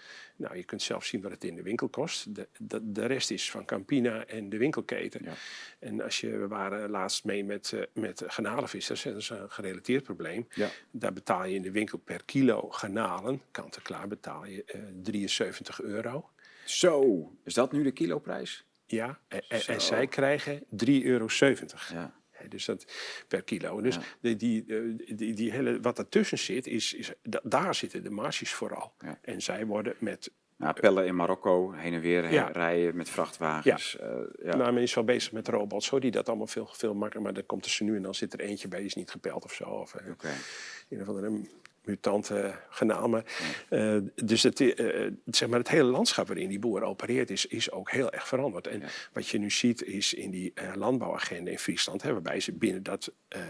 Nou, je kunt zelf zien wat het in de winkel kost. De, de, de rest is van Campina en de winkelketen. Ja. En als je, we waren laatst mee met, eh, met garnalenvissers, dat is een gerelateerd probleem. Ja. Daar betaal je in de winkel per kilo garnalen, kant en klaar, betaal je eh 73 euro. Zo, is dat nu de kiloprijs? Ja, en, en- zij krijgen 3,70 euro. Ja. Dus dat per kilo. Dus Ja. die, die, eh, die, die hele, wat ertussen zit, is, is, da- daar zitten de marges vooral. Ja. En zij worden met Nou, pellen in Marokko, heen en weer Ja. rijden met vrachtwagens. Ja. ja. Nou, men is wel bezig met robots, hoor, die dat allemaal veel, veel makkelijker. Maar dan komt er ze nu en dan zit er eentje bij, die is niet gepeld of zo. Of eh, een of andere mutante genaal. Maar, eh, dus het, eh, zeg maar het hele landschap waarin die boer opereert is, is ook heel erg veranderd. En Ja. wat je nu ziet is in die eh, landbouwagenda in Friesland, hè, waarbij ze binnen dat eh,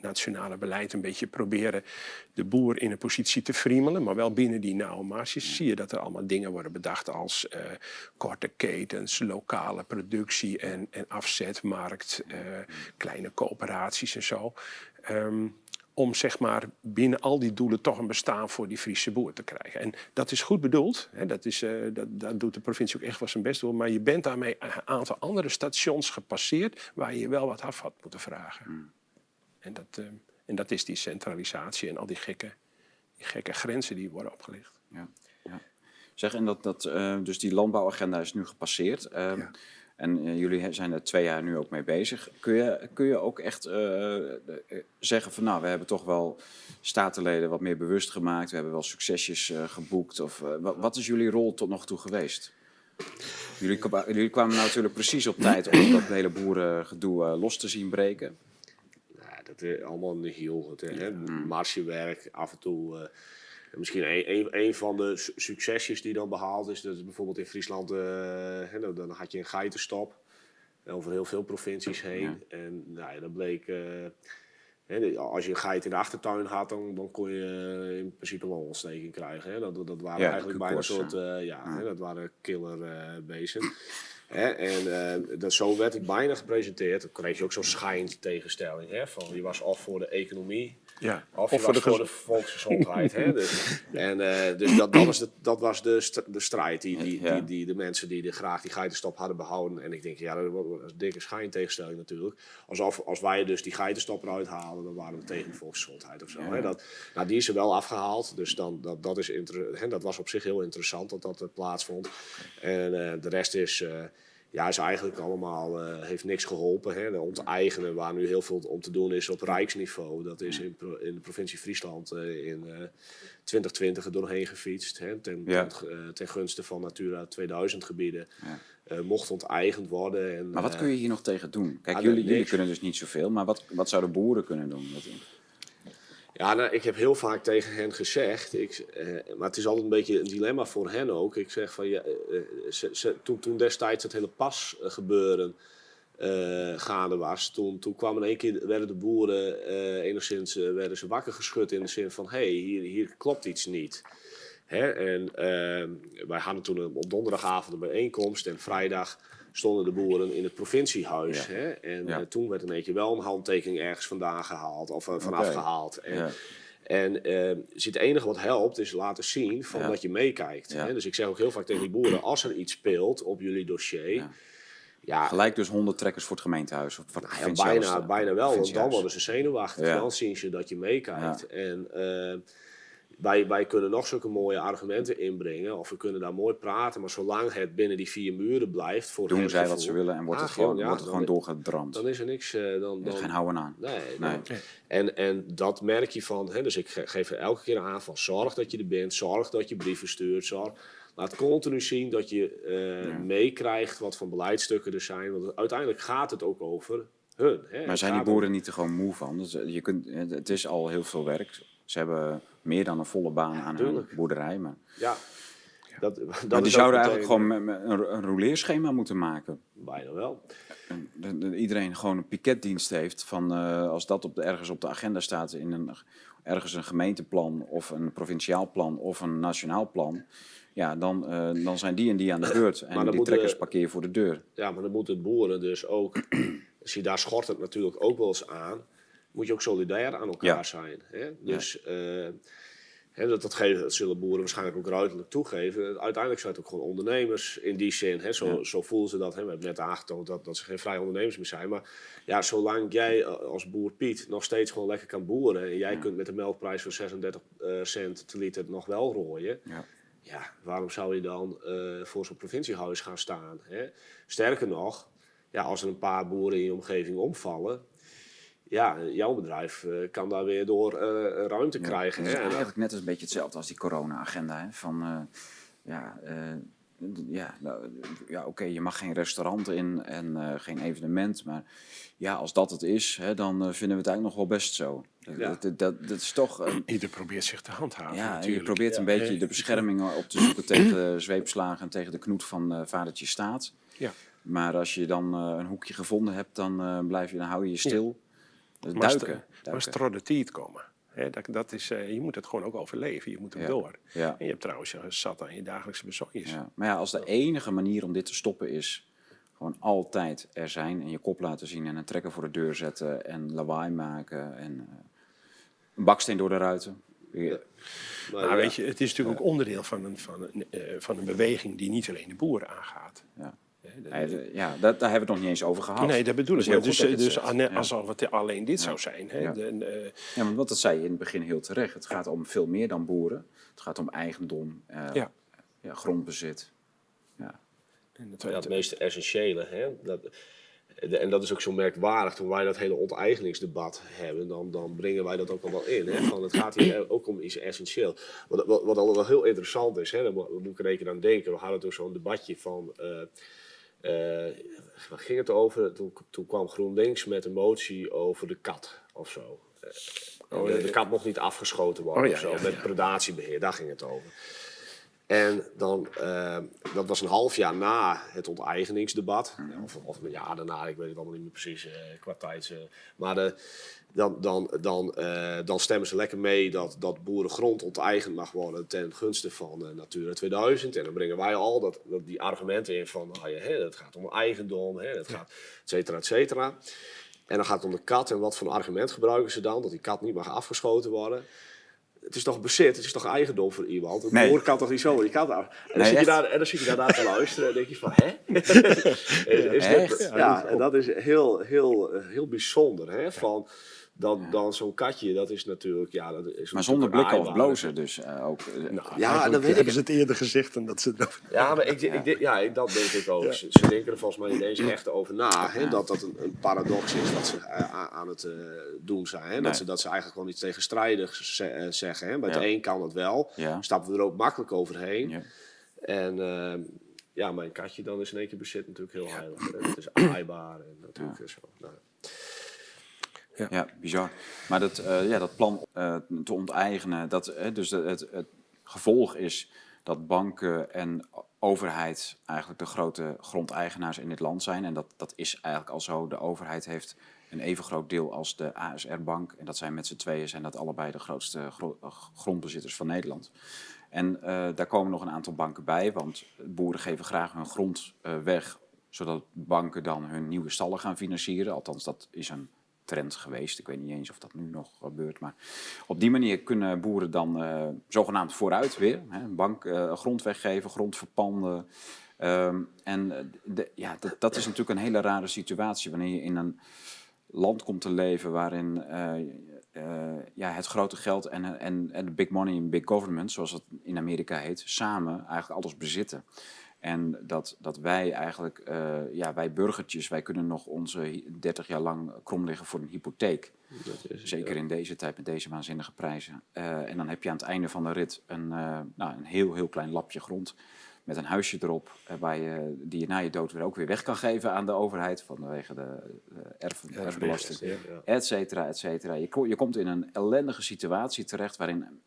nationale beleid een beetje proberen de boer in een positie te friemelen, maar wel binnen die nauwe marges zie je dat er allemaal dingen worden bedacht als eh, korte ketens, lokale productie en, en afzetmarkt, eh, kleine coöperaties en zo. Ehm, om zeg maar binnen al die doelen toch een bestaan voor die Friese boer te krijgen. En dat is goed bedoeld. Hè, dat is, eh, dat, daar doet de provincie ook echt wel zijn best voor. Maar je bent daarmee een aantal andere stations gepasseerd waar je wel wat af had moeten vragen. En, dat, eh, en dat is die centralisatie en al die gekke, die gekke grenzen die worden opgelegd. Ja, ja. Zeg, en dat, dat, eh, dus die landbouwagenda is nu gepasseerd. ehm, Ja. En eh, jullie zijn er twee jaar nu ook mee bezig. Kun je, kun je ook echt eh, eh, zeggen van nou, we hebben toch wel statenleden wat meer bewust gemaakt. We hebben wel succesjes geboekt. Of, wa- wat is jullie rol tot nog toe geweest? Jullie, jullie kwamen nou natuurlijk precies op tijd om dat hele boerengedoe los te zien breken. Ja, dat is allemaal nihil. Het, hè, Mm. margewerk, af en toe. Misschien een, een, een van de su- succesjes die dan behaald is, dat is bijvoorbeeld in Friesland, eh, hè, dan, had je een geitenstop over heel veel provincies heen. En nou, ja, dat bleek, eh, hè, als je een geit in de achtertuin had, dan, dan kon je eh, in principe wel ontsteking krijgen. Hè. Dat, dat waren Ja, eigenlijk bijna een soort, ja, Hè, dat waren killer beesten. Hè, en dat, zo werd ik bijna gepresenteerd. Dan kreeg je ook zo'n schijnt tegenstelling. Hè, van je was of voor de economie Ja. of, voor de voor de gez- volksgezondheid. hè? (laughs) Dus, en, eh, dus dat, dat was, de, dat was de, st- de strijd die, die, Ja. die, die de mensen die de, graag die geitenstop hadden behouden. En ik denk, ja, dat was een dikke schijntegenstelling natuurlijk. Alsof als wij dus die geitenstop eruit halen, dan waren we tegen de volksgezondheid of zo. Hè? Dat, nou, die is er wel afgehaald. Dus dan, dat, dat, is hè, dat was op zich heel interessant dat dat plaatsvond. En eh, de rest is... eh, ja, is eigenlijk allemaal, eh, heeft niks geholpen. Hè. De onteigenen, waar nu heel veel om te doen is op rijksniveau. Dat is in, pro- in de provincie Friesland eh, in eh 2020 er doorheen gefietst. Hè, ten, Ja. ten, eh, ten gunste van Natura 2000 gebieden. Ja. Eh, mocht onteigend worden. En, Maar wat eh, kun je hier nog tegen doen? Kijk, ah, jullie kunnen dus niet zoveel, maar wat, wat zouden boeren kunnen doen? Ja, nou, ik heb heel vaak tegen hen gezegd, ik, eh, maar het is altijd een beetje een dilemma voor hen ook. Ik zeg van, ja, eh, eh, toen, toen destijds het hele pas eh, gebeuren eh, gaande was, toen, toen kwamen één keer, werden de boeren enigszins werden ze wakker geschud in de zin van, hé, hey, hier, hier klopt iets niet. Hè? En wij hadden toen op donderdagavond een bijeenkomst en vrijdag stonden de boeren in het provinciehuis. Ja. Hè? En Ja. eh, toen werd één keer wel een handtekening ergens vandaan gehaald of eh, vanaf gehaald. En, Ja. en eh, dus het enige wat helpt is laten zien van Ja. dat je meekijkt. Ja. Dus ik zeg ook heel vaak tegen die boeren, als er iets speelt op jullie dossier, Ja. ja, Gelijk dus 100 trekkers voor het gemeentehuis. Of nou bijna, bijna wel, want dan worden ze zenuwachtig. Dan zien ze dat je meekijkt. En wij, wij kunnen nog zulke mooie argumenten inbrengen, of we kunnen daar mooi praten, maar zolang het binnen die vier muren blijft, voor Doen zij wat ze willen en wordt ah, het gewoon, ja, wordt het dan- gewoon doorgedramd. Dan is er niks. eh, dan, Er dan, is geen houden aan. Nee, Nee. dan- En, en dat merk je van, hè, dus ik ge- geef er elke keer aan van zorg dat je er bent, zorg dat je brieven stuurt, zorg. Laat continu zien dat je eh, meekrijgt wat voor beleidstukken er zijn, want uiteindelijk gaat het ook over hun. Hè. Maar zijn die boeren niet er gewoon moe van? Dus, je kunt, het is al heel veel werk. Ze hebben meer dan een volle baan aan hun boerderij. Maar, Ja, dat, dat maar die zouden meteen, eigenlijk gewoon een, een rouleerschema moeten maken. Bijna wel. En de- de- iedereen gewoon een piketdienst heeft van eh, als dat op de, ergens op de agenda staat in een, ergens een gemeenteplan of een provinciaal plan of een nationaal plan. Ja, dan, eh, dan zijn die en die aan de (coughs) beurt. En die trekkers parkeer voor de deur. Ja, maar dan moeten boeren dus ook, zie daar schort het natuurlijk ook wel eens aan, moet je ook solidair aan elkaar Ja. zijn. Hè? Dus eh, hè, dat, dat, geven, dat zullen boeren waarschijnlijk ook ruidelijk toegeven. Uiteindelijk zijn het ook gewoon ondernemers in die zin. Hè? Zo, zo voelen ze dat. Hè? We hebben net aangetoond dat, dat ze geen vrije ondernemers meer zijn. Maar ja, zolang jij eh, als boer Piet nog steeds gewoon lekker kan boeren en jij kunt met een melkprijs van 36 eh, cent per liter nog wel rooien. Ja. Ja, waarom zou je dan voor zo'n provinciehuis gaan staan? Hè? Sterker nog, ja, als er een paar boeren in je omgeving omvallen, ja, jouw bedrijf eh, kan daar weer door eh, ruimte Ja, krijgen. Het is Hè? Eigenlijk net als een beetje hetzelfde als die corona-agenda. Hè? Van, eh, ja, eh, ja, nou, ja oké, je mag geen restaurant in en eh, geen evenement. Maar ja, als dat het is, hè, dan vinden we het eigenlijk nog wel best zo. Dat, Ja. dat, dat, dat is toch... een- Ieder probeert zich te handhaven. ja, je probeert een Ja, beetje de bescherming op te zoeken tegen de zweepslagen en tegen de knoet van eh vadertje staat. Ja. Maar als je dan eh, een hoekje gevonden hebt, dan, eh, blijf je, dan hou je je stil. Dus Maar st- duiken. Maar komen. Hè, dat, dat is, eh, je moet het gewoon ook overleven. Je moet hem Ja. door. Ja. En je hebt trouwens eh, zat aan je dagelijkse bezonjes. Ja, maar ja, als de enige manier om dit te stoppen is gewoon altijd er zijn en je kop laten zien en een trekker voor de deur zetten en lawaai maken en eh, een baksteen door de ruiten. Ja, maar Maar ja, weet je, het is natuurlijk ook onderdeel van een, van, een, eh, van een beweging die niet alleen de boeren aangaat. ja. Hè, dat- ja dat, daar hebben we het nog niet eens over gehad. Nee, dat bedoel ik. Dus, goed dat dus het. Ja. als al wat alleen dit zou zijn. Hè, Ja. de- eh, Ja, want wat dat zei je in het begin heel terecht. Het gaat om veel meer dan boeren. Het gaat om eigendom, eh, Ja. ja, grondbezit. Ja. en het- ja, het meest essentiële. Hè? Dat, en dat is ook zo merkwaardig. Toen wij dat hele onteigeningsdebat hebben, dan, dan brengen wij dat ook al wel in. Hè? Van, het gaat hier ook om iets essentieel. Wat, wat, wat al wel heel interessant is, hè? daar moet, ik er een keer aan denken. We hadden toen zo'n debatje van... Eh, waar ging het over? Toen, toen kwam GroenLinks met een motie over de kat of zo. Eh, Oh, de, kat mocht niet afgeschoten worden Oh, ja, of zo, ja, met predatiebeheer, daar ging het over. En dan, eh, dat was een half jaar na het onteigeningsdebat. Of, of een jaar daarna, ik weet het allemaal niet meer precies eh, qua tijd. eh. maar de, dan, dan, dan, eh, dan stemmen ze lekker mee dat, dat boerengrond onteigend mag worden ten gunste van eh, Natura 2000. En dan brengen wij al dat, dat die argumenten in van, nou ja, hè, het gaat om eigendom, hè, het gaat, et cetera, et cetera. En dan gaat het om de kat. En wat voor argument gebruiken ze dan? Dat die kat niet mag afgeschoten worden. Het is toch bezit, het is toch eigendom voor iemand? Een Nee. boer kan toch niet zo die kat af? En dan, Nee, zit, je daar, en dan zit je daarna te luisteren en denk je van, hè? (laughs) (laughs) Is- is dit- ja, en dat is heel, heel, eh, heel bijzonder. Hè? Van, dan, dan zo'n katje, dat is natuurlijk... Ja, dat is Maar zonder blikken of blozen dus eh, ook. eh, Nou, Ja, dat weet ik. hebben ze het eerder gezegd dan dat ze het. Ja, maar ik, ik, ik- ja, ik- dat denk ik ook. Ze, ze denken er volgens mij niet eens echt over na. Hè? Dat dat een, een paradox is wat ze eh, aan het doen zijn. Hè? Nee. Dat, ze, dat ze eigenlijk gewoon iets tegenstrijdigs ze- zeggen. Hè? Bij Ja. het een kan het wel. Ja. Stappen we er ook makkelijk overheen. Ja. En eh, ja, mijn katje dan is in één keer bezit natuurlijk heel heilig. Het is aaibaar en natuurlijk zo. Nou, Ja, bizar. Maar dat, eh, ja, dat plan eh, te onteigenen, dat, dus het, het, gevolg is dat banken en overheid eigenlijk de grote grondeigenaars in dit land zijn. En dat, dat is eigenlijk al zo. De overheid heeft een even groot deel als de ASR-bank. En dat zijn met z'n tweeën zijn dat allebei de grootste gro- eh, grondbezitters van Nederland. En daar komen nog een aantal banken bij, want boeren geven graag hun grond weg, zodat banken dan hun nieuwe stallen gaan financieren. Althans, dat is een trend geweest. Ik weet niet eens of dat nu nog gebeurt. Maar op die manier kunnen boeren dan eh, zogenaamd vooruit weer. Hè, bank eh, grond weggeven, grond verpanden. Ehm, en de, ja, dat, dat is natuurlijk een hele rare situatie wanneer je in een land komt te leven waarin eh, ja, het grote geld en, en, en de big money en big government, zoals het in Amerika heet, samen eigenlijk alles bezitten. En dat, dat wij eigenlijk, eh, ja, wij burgertjes, wij kunnen nog onze hi- 30 jaar lang krom liggen voor een hypotheek. dat is, Zeker in deze tijd met deze waanzinnige prijzen. Eh, en dan heb je aan het einde van de rit een, eh, nou, een heel, heel klein lapje grond met een huisje erop, waar je, die je na je dood weer ook weer weg kan geven aan de overheid vanwege de, de erf, erfbelasting, ja, et cetera, et cetera. Je, je komt in een ellendige situatie terecht waarin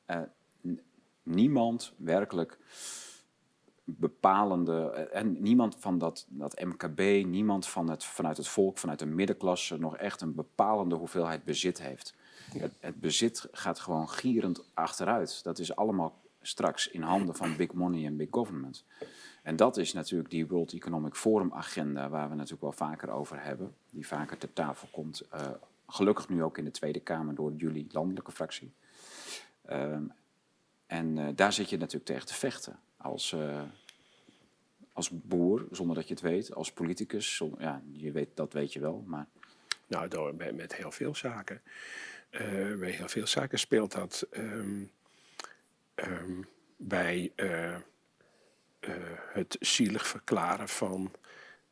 niemand werkelijk bepalende, eh, en niemand van dat, dat MKB, niemand van het, vanuit het volk, vanuit de middenklasse nog echt een bepalende hoeveelheid bezit heeft. Het, het bezit gaat gewoon gierend achteruit. Dat is allemaal straks in handen van big money en big government. En dat is natuurlijk die World Economic Forum agenda, waar we natuurlijk wel vaker over hebben, die vaker ter tafel komt. eh, gelukkig nu ook in de Tweede Kamer door jullie landelijke fractie. Ehm, en eh, daar zit je natuurlijk tegen te vechten. Als, eh, als boer, zonder dat je het weet. Als politicus, ja, je weet, dat weet je wel. Maar Nou, door, met, met heel veel zaken. Eh, bij heel veel zaken speelt dat ehm, ehm, bij eh, het zielig verklaren van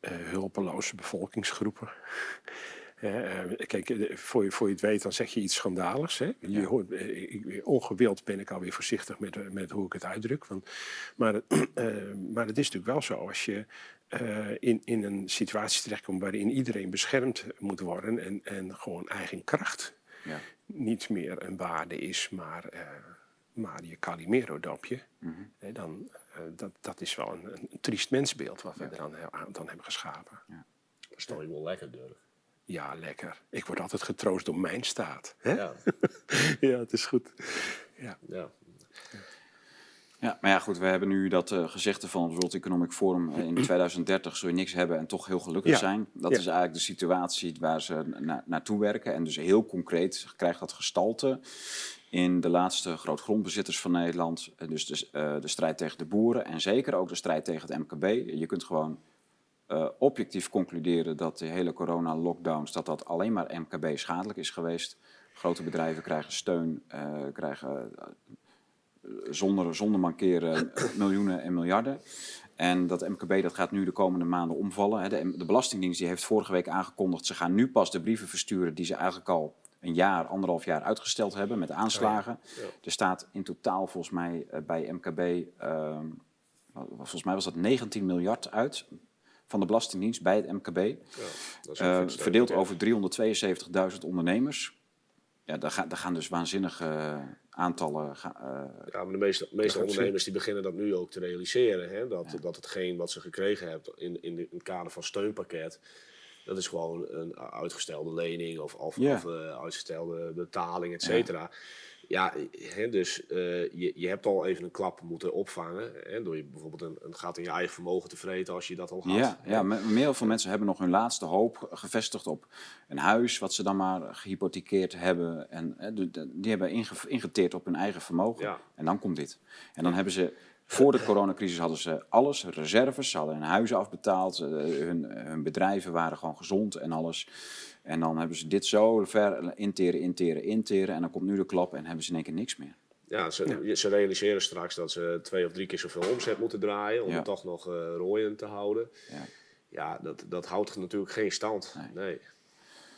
hulpeloze bevolkingsgroepen. (laughs) Eh, kijk, eh, voor je, voor je het weet, dan zeg je iets schandaligs. Hè? Je Ja. hoort, eh, ik- ongewild ben ik alweer voorzichtig met, met hoe ik het uitdruk. Want, maar, het- (clears throat) eh, maar het is natuurlijk wel zo, als je eh, in, in een situatie terechtkomt waarin iedereen beschermd moet worden en, en gewoon eigen kracht ja, niet meer een waarde is, maar, eh, maar je Calimero-dopje, Mhm. hè, dan dat, dat is wel een, een triest mensbeeld wat we er dan, he- dan hebben geschapen. Dat is toch wel lekker, Dirk. Ja, lekker. Ik word altijd getroost door mijn staat. Hè? Ja, (laughs) Ja, het is goed. Ja. ja. Ja, maar ja, goed, we hebben nu dat eh, gezegde van het World Economic Forum. eh, in 2030 zul je niks hebben en toch heel gelukkig Ja. zijn. Dat Ja. is eigenlijk de situatie waar ze na naartoe werken. En dus heel concreet krijgt dat gestalte in de laatste grootgrondbezitters van Nederland. Eh, Dus de, eh, de strijd tegen de boeren en zeker ook de strijd tegen het MKB. Je kunt gewoon eh, objectief concluderen dat de hele corona-lockdowns... dat dat alleen maar MKB schadelijk is geweest. Grote bedrijven krijgen steun, eh, krijgen zonder, zonder mankeren (coughs) miljoenen en miljarden. En dat MKB dat gaat nu de komende maanden omvallen. hè. De, de Belastingdienst die heeft vorige week aangekondigd... ze gaan nu pas de brieven versturen die ze eigenlijk al een jaar, anderhalf jaar uitgesteld hebben met aanslagen. Ja. Er staat in totaal volgens mij eh, bij MKB... ehm, volgens mij was dat 19 miljard uit van de Belastingdienst bij het MKB. Ja, Eh, verdeeld over 372.000 ondernemers. Ja, daar, gaan, daar gaan dus waanzinnige eh, aantallen. eh, Ja, maar de meeste, meeste ondernemers die beginnen dat nu ook te realiseren. Hè? Dat, dat hetgeen wat ze gekregen hebben in, in, de- in het kader van steunpakket, dat is gewoon een uitgestelde lening of, of, Ja. of uitgestelde betaling, et cetera. Ja, hè, dus eh, je, je hebt al even een klap moeten opvangen. Hè, door je bijvoorbeeld een, een gat in je eigen vermogen te vreten als je dat al had. ja, ja, me- heel veel mensen hebben nog hun laatste hoop gevestigd op een huis, wat ze dan maar gehypothekeerd hebben. En de- die hebben inge- ingeteerd op hun eigen vermogen. Ja. En dan komt dit. En dan hebben ze, voor de coronacrisis hadden ze alles, reserves, ze hadden hun huizen afbetaald, eh, hun, hun bedrijven waren gewoon gezond en alles. En dan hebben ze dit zo ver interen, interen, interen. En dan komt nu de klap en hebben ze in één keer niks meer. Ja, ze, ze realiseren straks dat ze twee of drie keer zoveel omzet moeten draaien om Ja. het toch nog eh rooien te houden. Ja. Ja, dat, dat houdt natuurlijk geen stand. Nee.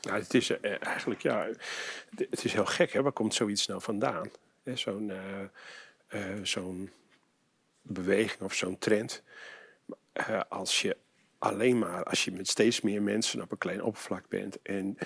Nou, het is eh, eigenlijk, ja, het- het is heel gek, hè? Waar komt zoiets nou vandaan? Hè, Zo'n eh, eh, zo'n beweging of zo'n trend. Eh, als je alleen maar, als je met steeds meer mensen op een klein oppervlak bent en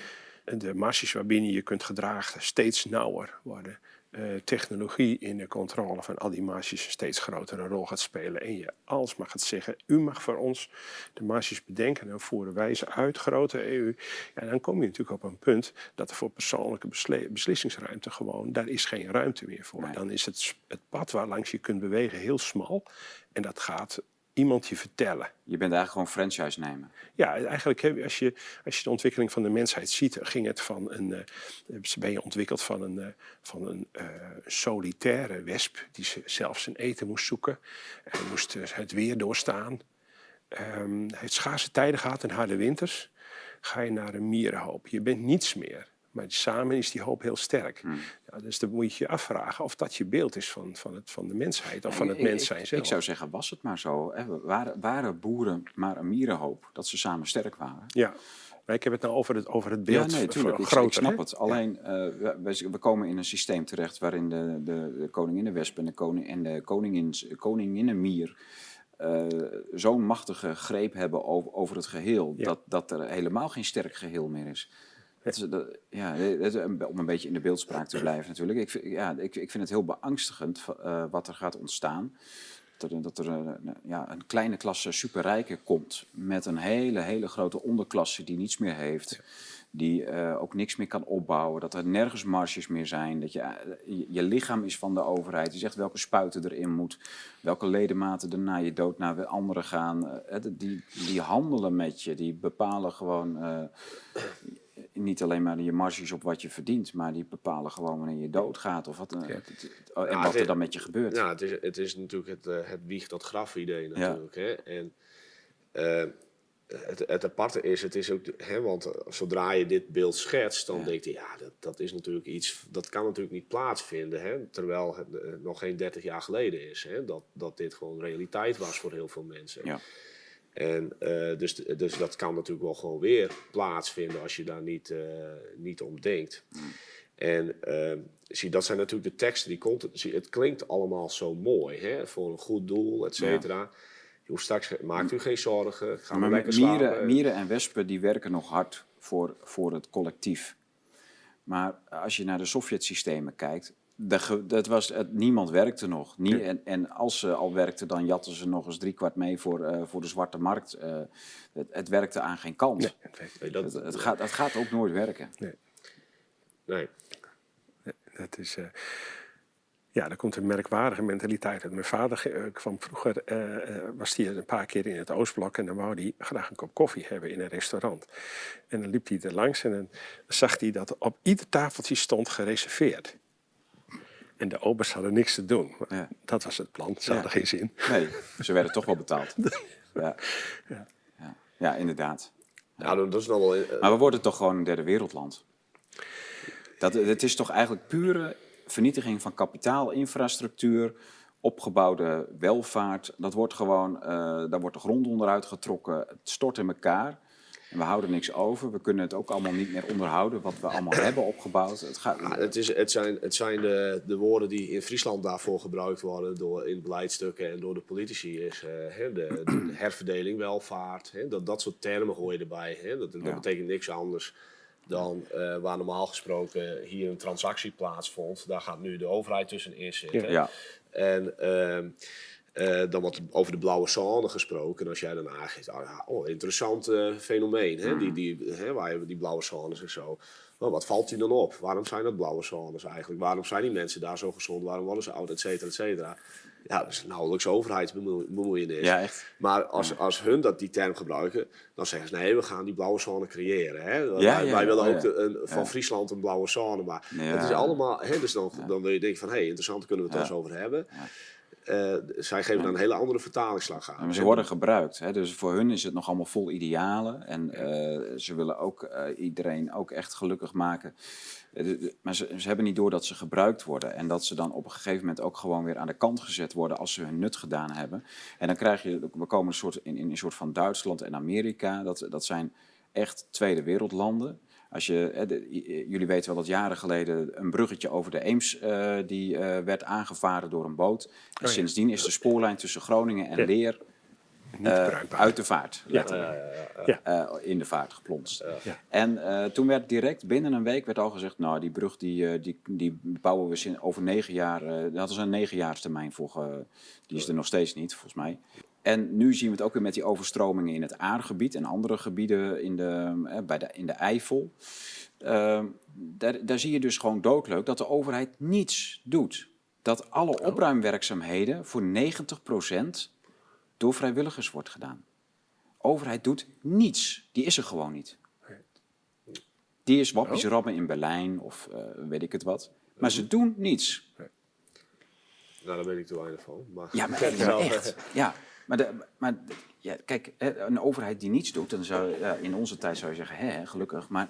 de marges waarbinnen je kunt gedragen steeds nauwer worden. eh, technologie in de controle van al die marges een steeds grotere rol gaat spelen. En je alsmaar gaat zeggen, u mag voor ons de marges bedenken en voeren wij ze uit, grote EU. Ja, dan kom je natuurlijk op een punt dat er voor persoonlijke beslissingsruimte gewoon, daar is geen ruimte meer voor. Nee. Dan is het, het pad waar langs je kunt bewegen heel smal. En dat gaat iemand je vertellen. Je bent eigenlijk gewoon franchise nemen. Ja, eigenlijk als je, als je de ontwikkeling van de mensheid ziet, ging het van een, eh, ben je ontwikkeld van een, eh, van een eh, solitaire wesp die ze zelf zijn eten moest zoeken. Hij moest het weer doorstaan. Ehm, hij heeft schaarse tijden gehad en harde winters. Ga je naar een mierenhoop. Je bent niets meer. Maar samen is die hoop heel sterk. Ja, dus dan moet je je afvragen of dat je beeld is van, van, het, van de mensheid of van het mens zijn ik, zelf. ik zou zeggen, was het maar zo. Hè? Waren, waren boeren maar een mierenhoop dat ze samen sterk waren? Ja, maar ik heb het nou over het, over het beeld ja, nee, v- tuurlijk. Ik, groter. ik snap hè? het. Alleen, eh, we, komen in een systeem terecht waarin de, de, de koninginnenwesp en de, koning, en de koningins, koninginnenmier eh, zo'n machtige greep hebben over, over het geheel, Ja. dat, dat er helemaal geen sterk geheel meer is. Is dat- ja, een- om een beetje in de beeldspraak te blijven natuurlijk. Ik, vind- ja, ik, ik vind het heel beangstigend eh, wat er gaat ontstaan. Dat er, dat er eh, ja, een kleine klasse superrijken komt met een hele, hele grote onderklasse die niets meer heeft. Die eh, ook niks meer kan opbouwen. Dat er nergens marges meer zijn. Dat je, eh, je, lichaam is van de overheid. Die zegt welke spuiten erin moet. Welke ledematen er na je dood naar anderen gaan. Eh, die, die handelen met je. Die bepalen gewoon eh, niet alleen maar je marges op wat je verdient. Maar die bepalen gewoon wanneer je doodgaat. Of wat, eh, en Ja, wat er dan met je gebeurt. Ja, het is, het is natuurlijk het, eh, het wieg tot graf idee natuurlijk. Hè? En eh, het, het aparte is, het is ook, hè, want zodra je dit beeld schetst, dan denk je, ja, dat, dat is natuurlijk iets, dat kan natuurlijk niet plaatsvinden. Hè? Terwijl het nog geen 30 jaar geleden is, hè? Dat, dat dit gewoon realiteit was voor heel veel mensen. Ja. En eh, dus, dus dat kan natuurlijk wel gewoon weer plaatsvinden als je daar niet, eh, niet om denkt. En eh, zie, dat zijn natuurlijk de teksten die komt. Zie, het klinkt allemaal zo mooi, hè? voor een goed doel, et cetera. Je hoeft straks, maakt u geen zorgen, maar lekker mieren, slapen. mieren en wespen die werken nog hard voor, voor het collectief. Maar als je naar de Sovjet-systemen kijkt, de dat was, het, niemand werkte nog. Nie- en, en als ze al werkten, dan jatten ze nog eens driekwart mee voor, eh, voor de zwarte markt. Eh, het, het werkte aan geen kant. Nee, het Nee, dat, Het, het, gaat, het gaat ook nooit werken. nee. Dat is, eh, ja, er komt een merkwaardige mentaliteit uit. Mijn vader kwam vroeger, was hij een paar keer in het Oostblok en dan wou hij graag een kop koffie hebben in een restaurant. En dan liep hij er langs en dan zag hij dat op ieder tafeltje stond gereserveerd. En de obers hadden niks te doen. Ja. Dat was het plan, ze hadden geen zin. Nee, ze werden toch wel betaald. (laughs) Ja, Ja. ja. ja inderdaad. Ja, dat is nog wel... eh, Maar we worden toch gewoon een derde wereldland. Dat, het is toch eigenlijk pure vernietiging van kapitaal, infrastructuur, opgebouwde welvaart. Dat wordt gewoon, eh daar wordt de grond onderuit getrokken. Het stort in elkaar. En we houden niks over. We kunnen het ook allemaal niet meer onderhouden wat we allemaal hebben opgebouwd. Het gaat, Ja, het, is, het zijn, het zijn de, de woorden die in Friesland daarvoor gebruikt worden door, in beleidstukken en door de politici. Is, eh, de, de herverdeling, welvaart, hè, dat, dat soort termen hoor je erbij. Hè, dat, dat Ja. betekent niks anders dan eh, waar normaal gesproken hier een transactie plaatsvond. Daar gaat nu de overheid tussenin zitten. ja, En ehm, eh, dan wordt er over de blauwe zone gesproken. En als jij dan aangeeft, oh, oh interessant eh, fenomeen, hè? Die, die, hè, waar je die blauwe zones en zo. Maar wat valt je dan op? Waarom zijn dat blauwe zones eigenlijk? Waarom zijn die mensen daar zo gezond? Waarom worden ze oud, et cetera, et cetera? Ja, dat is nauwelijks overheidsbemoeienis. ja, echt. Maar als, als hun dat die term gebruiken, dan zeggen ze nee, we gaan die blauwe zone creëren. Hè? Ja, wij, ja, wij ja, willen oh, ook de- een, van. Friesland een blauwe zone. Maar het is allemaal, hè, dus dan, dan wil je denken van hé, hey, interessant, kunnen we het eens over hebben. Eh, zij geven dan een hele andere vertalingsslag aan. Maar ze worden gebruikt. Hè? Dus voor hun is het nog allemaal vol idealen. En eh, ze willen ook eh, iedereen ook echt gelukkig maken. Maar ze, ze hebben niet door dat ze gebruikt worden. En dat ze dan op een gegeven moment ook gewoon weer aan de kant gezet worden als ze hun nut gedaan hebben. En dan krijg je, we komen een soort, in, in een soort van Duitsland en Amerika. Dat, dat zijn echt tweede wereldlanden. Als je, hè, de- j- jullie weten wel dat jaren geleden een bruggetje over de Eems eh, die, eh, werd aangevaren door een boot. En ja. sindsdien is de spoorlijn tussen Groningen en Ja. Leer eh, uit de vaart, letterlijk. Ja. Eh, in de vaart geplonst. Ja. En eh, toen werd direct binnen een week werd al gezegd, nou die brug die, eh, die, die bouwen we over negen jaar. daar hadden ze een negenjaarstermijn voor. die is er nog steeds niet, volgens mij. En nu zien we het ook weer met die overstromingen in het aargebied en andere gebieden in de, eh, bij de, in de Eifel. Eh, daar, daar zie je dus gewoon doodleuk dat de overheid niets doet. Dat alle opruimwerkzaamheden voor 90% door vrijwilligers wordt gedaan. overheid doet niets. Die is er gewoon niet. Die is wappies Oh. rammen in Berlijn of eh, weet ik het wat. Maar ze doen niets. Nou, daar weet ik te weinig van. Maar Ja, maar echt. (laughs) Nou, echt. Ja, maar, de, maar ja, kijk, een overheid die niets doet, dan zou ja, in onze tijd zou je zeggen, hè, gelukkig. Maar,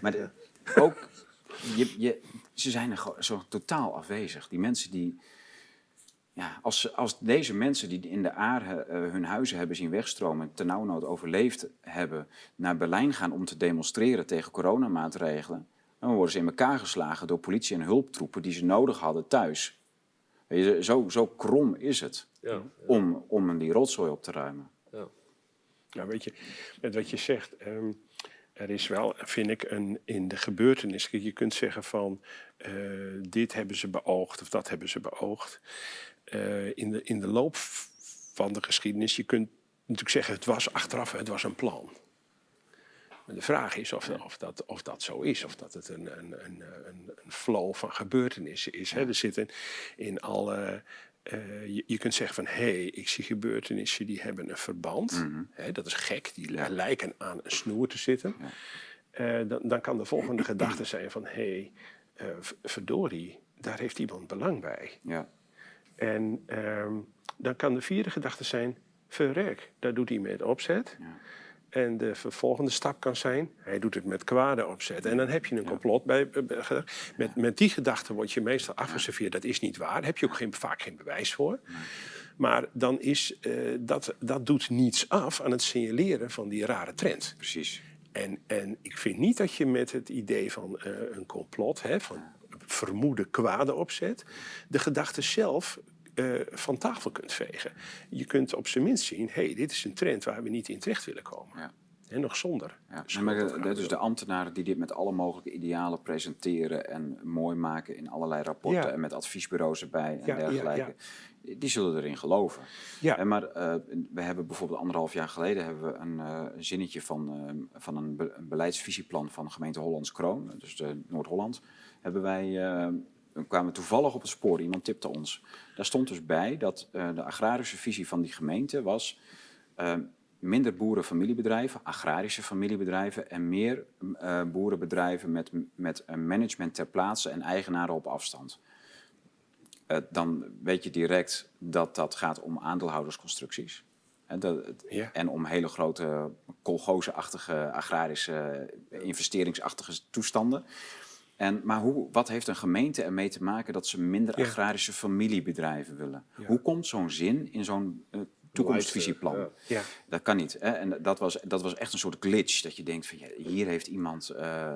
maar de- (laughs) ook, je, je, ze zijn er zo totaal afwezig. Die mensen die, ja, als, als deze mensen die in de aarde eh, hun huizen hebben zien wegstromen, ternauwnood overleefd hebben, naar Berlijn gaan om te demonstreren tegen coronamaatregelen, dan worden ze in elkaar geslagen door politie en hulptroepen die ze nodig hadden thuis. Weet je, zo, zo krom is het Ja, om, om die rotzooi op te ruimen. ja. Nou, weet je, met wat je zegt, ehm, er is wel, vind ik, een, in de gebeurtenis. Je kunt zeggen van eh, dit hebben ze beoogd of dat hebben ze beoogd. Eh, in, de, in de loop van de geschiedenis, je kunt natuurlijk zeggen, het was achteraf, het was een plan. De vraag is of, of, dat, of dat zo is, of dat het een, een, een, een, een flow van gebeurtenissen is. Hè? Er zitten in alle. eh, je, je kunt zeggen van hé, hey, ik zie gebeurtenissen die hebben een verband. Hè, dat is gek, die li- lijken aan een snoer te zitten. Eh, dan, dan kan de volgende gedachte (clears throat) zijn van hé, hey, v- verdorie, daar heeft iemand belang bij. Ja. En ehm, dan kan de vierde gedachte zijn, verrek, dat doet hij met opzet. Ja. En de vervolgende stap kan zijn, hij doet het met kwade opzet. En dan heb je een complot bij. gedacht. Met, met die gedachte word je meestal afgeserveerd, dat is niet waar. Daar heb je ook geen, vaak geen bewijs voor. Maar dan is, eh, dat, dat doet niets af aan het signaleren van die rare trend. Precies. En, en ik vind niet dat je met het idee van eh, een complot, hè, van vermoeden kwade opzet, de gedachte zelf eh, van tafel kunt vegen. Je kunt op zijn minst zien, hé, hey, dit is een trend waar we niet in terecht willen komen. Ja. En nog zonder. Ja. Nee, maar de, dus de ambtenaren die dit met alle mogelijke idealen presenteren en mooi maken in allerlei rapporten Ja. en met adviesbureaus erbij en Ja, dergelijke, die zullen erin geloven. Ja. En maar eh, we hebben bijvoorbeeld anderhalf jaar geleden hebben we een, eh, zinnetje van, van een, be- een beleidsvisieplan van de gemeente Hollands Kroon, dus de Noord-Holland, hebben wij, we kwamen toevallig op het spoor, iemand tipte ons. Daar stond dus bij dat eh, de agrarische visie van die gemeente was eh, minder boerenfamiliebedrijven, agrarische familiebedrijven en meer eh, boerenbedrijven met, met een management ter plaatse en eigenaren op afstand. Dan weet je direct dat dat gaat om aandeelhoudersconstructies. En, dat, Ja. en om hele grote kolgozenachtige agrarische investeringsachtige toestanden. En, maar hoe, wat heeft een gemeente ermee te maken dat ze minder Ja. agrarische familiebedrijven willen? Hoe komt zo'n zin in zo'n eh, toekomstvisieplan. Ja. Ja. Dat kan niet. Hè? En dat was, dat was echt een soort glitch. Dat je denkt van ja, hier heeft iemand eh,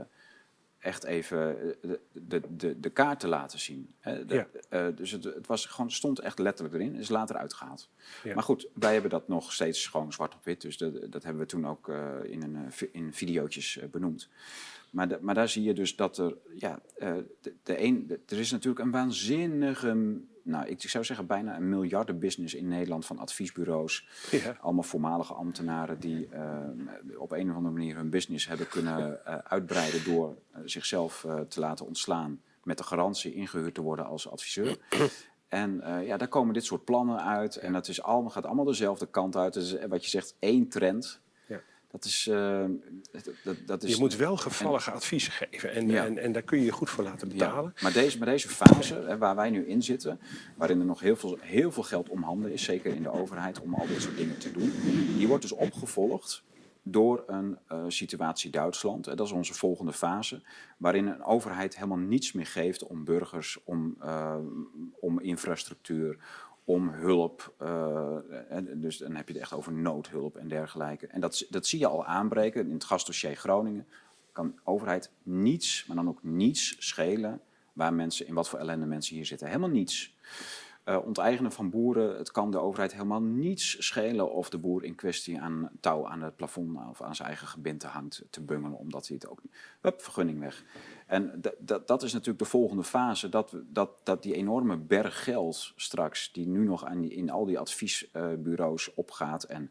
echt even eh, de, de, de, de kaart te laten zien. Hè? De- eh, dus het, het was gewoon, stond echt letterlijk erin. Is later uitgehaald. Maar goed, wij hebben dat nog steeds gewoon zwart op wit. Dus dat, dat hebben we toen ook eh, in, een, eh, in videootjes eh, benoemd. Maar, de- maar daar zie je dus dat er, ja, eh, de, de een, de- er is natuurlijk een waanzinnige, nou ik zou zeggen bijna een miljardenbusiness in Nederland van adviesbureaus. Ja. Allemaal voormalige ambtenaren die eh, op een of andere manier hun business hebben kunnen eh, uitbreiden door zichzelf te laten ontslaan met de garantie ingehuurd te worden als adviseur. (clears throat) En ja, daar komen dit soort plannen uit en dat is allemaal, gaat allemaal dezelfde kant uit. Eh, wat je zegt, één trend. Dat is, eh, dat, dat, is Je moet wel gevallige adviezen geven en, Ja. en, en daar kun je je goed voor laten betalen. ja, maar, deze, maar deze fase hè, waar wij nu in zitten, waarin er nog heel veel, heel veel geld om handen is, zeker in de overheid, om al dit soort dingen te doen, die wordt dus opgevolgd door een eh, situatie Duitsland. En dat is onze volgende fase, waarin een overheid helemaal niets meer geeft om burgers, om, eh, om infrastructuur, om hulp. eh, dus dan heb je het echt over noodhulp en dergelijke. En dat, dat zie je al aanbreken in het gasdossier Groningen. Kan de overheid niets, maar dan ook niets schelen waar mensen, in wat voor ellende mensen hier zitten. Helemaal niets. Eh, onteigenen van boeren, het kan de overheid helemaal niets schelen of de boer in kwestie aan touw aan het plafond of aan zijn eigen gebinte hangt te bungelen, omdat hij het ook niet. Hup, vergunning weg. En dat- is natuurlijk de volgende fase, dat, dat, dat die enorme berg geld straks, die nu nog aan in al die adviesbureaus opgaat en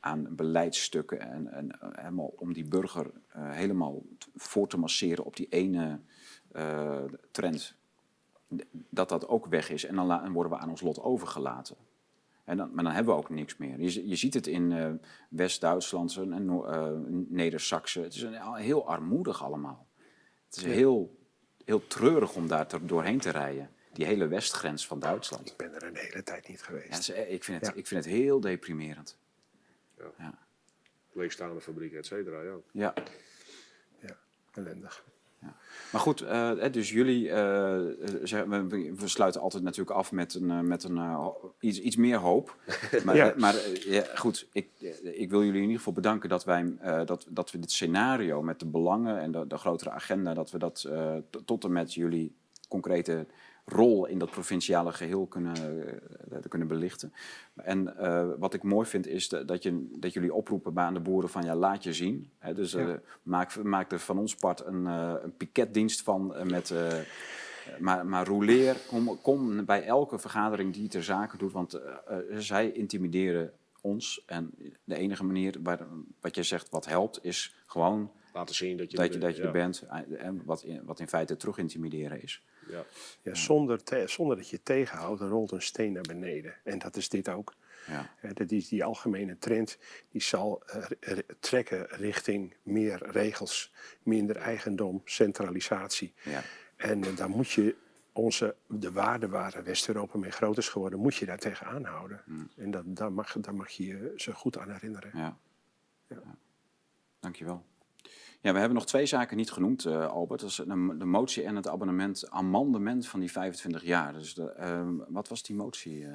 aan beleidsstukken en, eh, helemaal om die burger eh, helemaal voor te masseren op die ene trend dat dat ook weg is. En dan la- worden we aan ons lot overgelaten. En dan, maar dan hebben we ook niks meer. Je, zi- je ziet het in eh, West-Duitsland en Noor- eh, Neder-Saxen. Het is een, heel armoedig allemaal. Het is heel, heel treurig om daar te- doorheen te rijden. Die hele westgrens van Duitsland. Ik ben er een hele tijd niet Ja, geweest. is- eh, ik, vind het, Ja. ik vind het heel deprimerend. Leegstaande fabrieken, et cetera. Ja. Ja. Ja. Maar goed, eh, dus jullie, eh, eh, we, we sluiten altijd natuurlijk af met, een, met een, iets, iets meer hoop. (laughs) Maar, Ja. maar ja, goed, ik, ik wil jullie in ieder geval bedanken dat, wij, dat, dat we dit scenario met de belangen en de, de grotere agenda, dat we dat tot en met jullie concrete rol in dat provinciale geheel kunnen, eh, kunnen belichten. En eh, wat ik mooi vind is de- dat, je, dat jullie oproepen bij aan de boeren van ja, laat je zien. Hè, dus eh, maak, maak er van ons part een, eh, een piketdienst van met... maar, maar roleer, kom, kom bij elke vergadering die ter zake doet, want zij intimideren ons. En de enige manier waar, wat jij zegt wat helpt, is gewoon Laten zien dat je, dat je, er- dat je ja. er bent. En wat in, wat in feite terug intimideren is. Ja. Ja, zonder, te- zonder dat je het tegenhoudt, rolt een steen naar beneden. En dat is dit ook. Ja. Dat is die algemene trend, die zal eh, trekken richting meer regels, minder eigendom, centralisatie. Ja. En eh, daar moet je onze, de waarde waar West-Europa mee groot is geworden, moet je daar tegen aanhouden. En dat, daar, mag, daar mag je je ze goed aan herinneren. Ja. ja. Dankjewel. Ja, we hebben nog twee zaken niet genoemd, eh, Albert. Dat is de, de motie en het abonnement, amendement van die 25 jaar. Dus de, eh, wat was die motie? eh?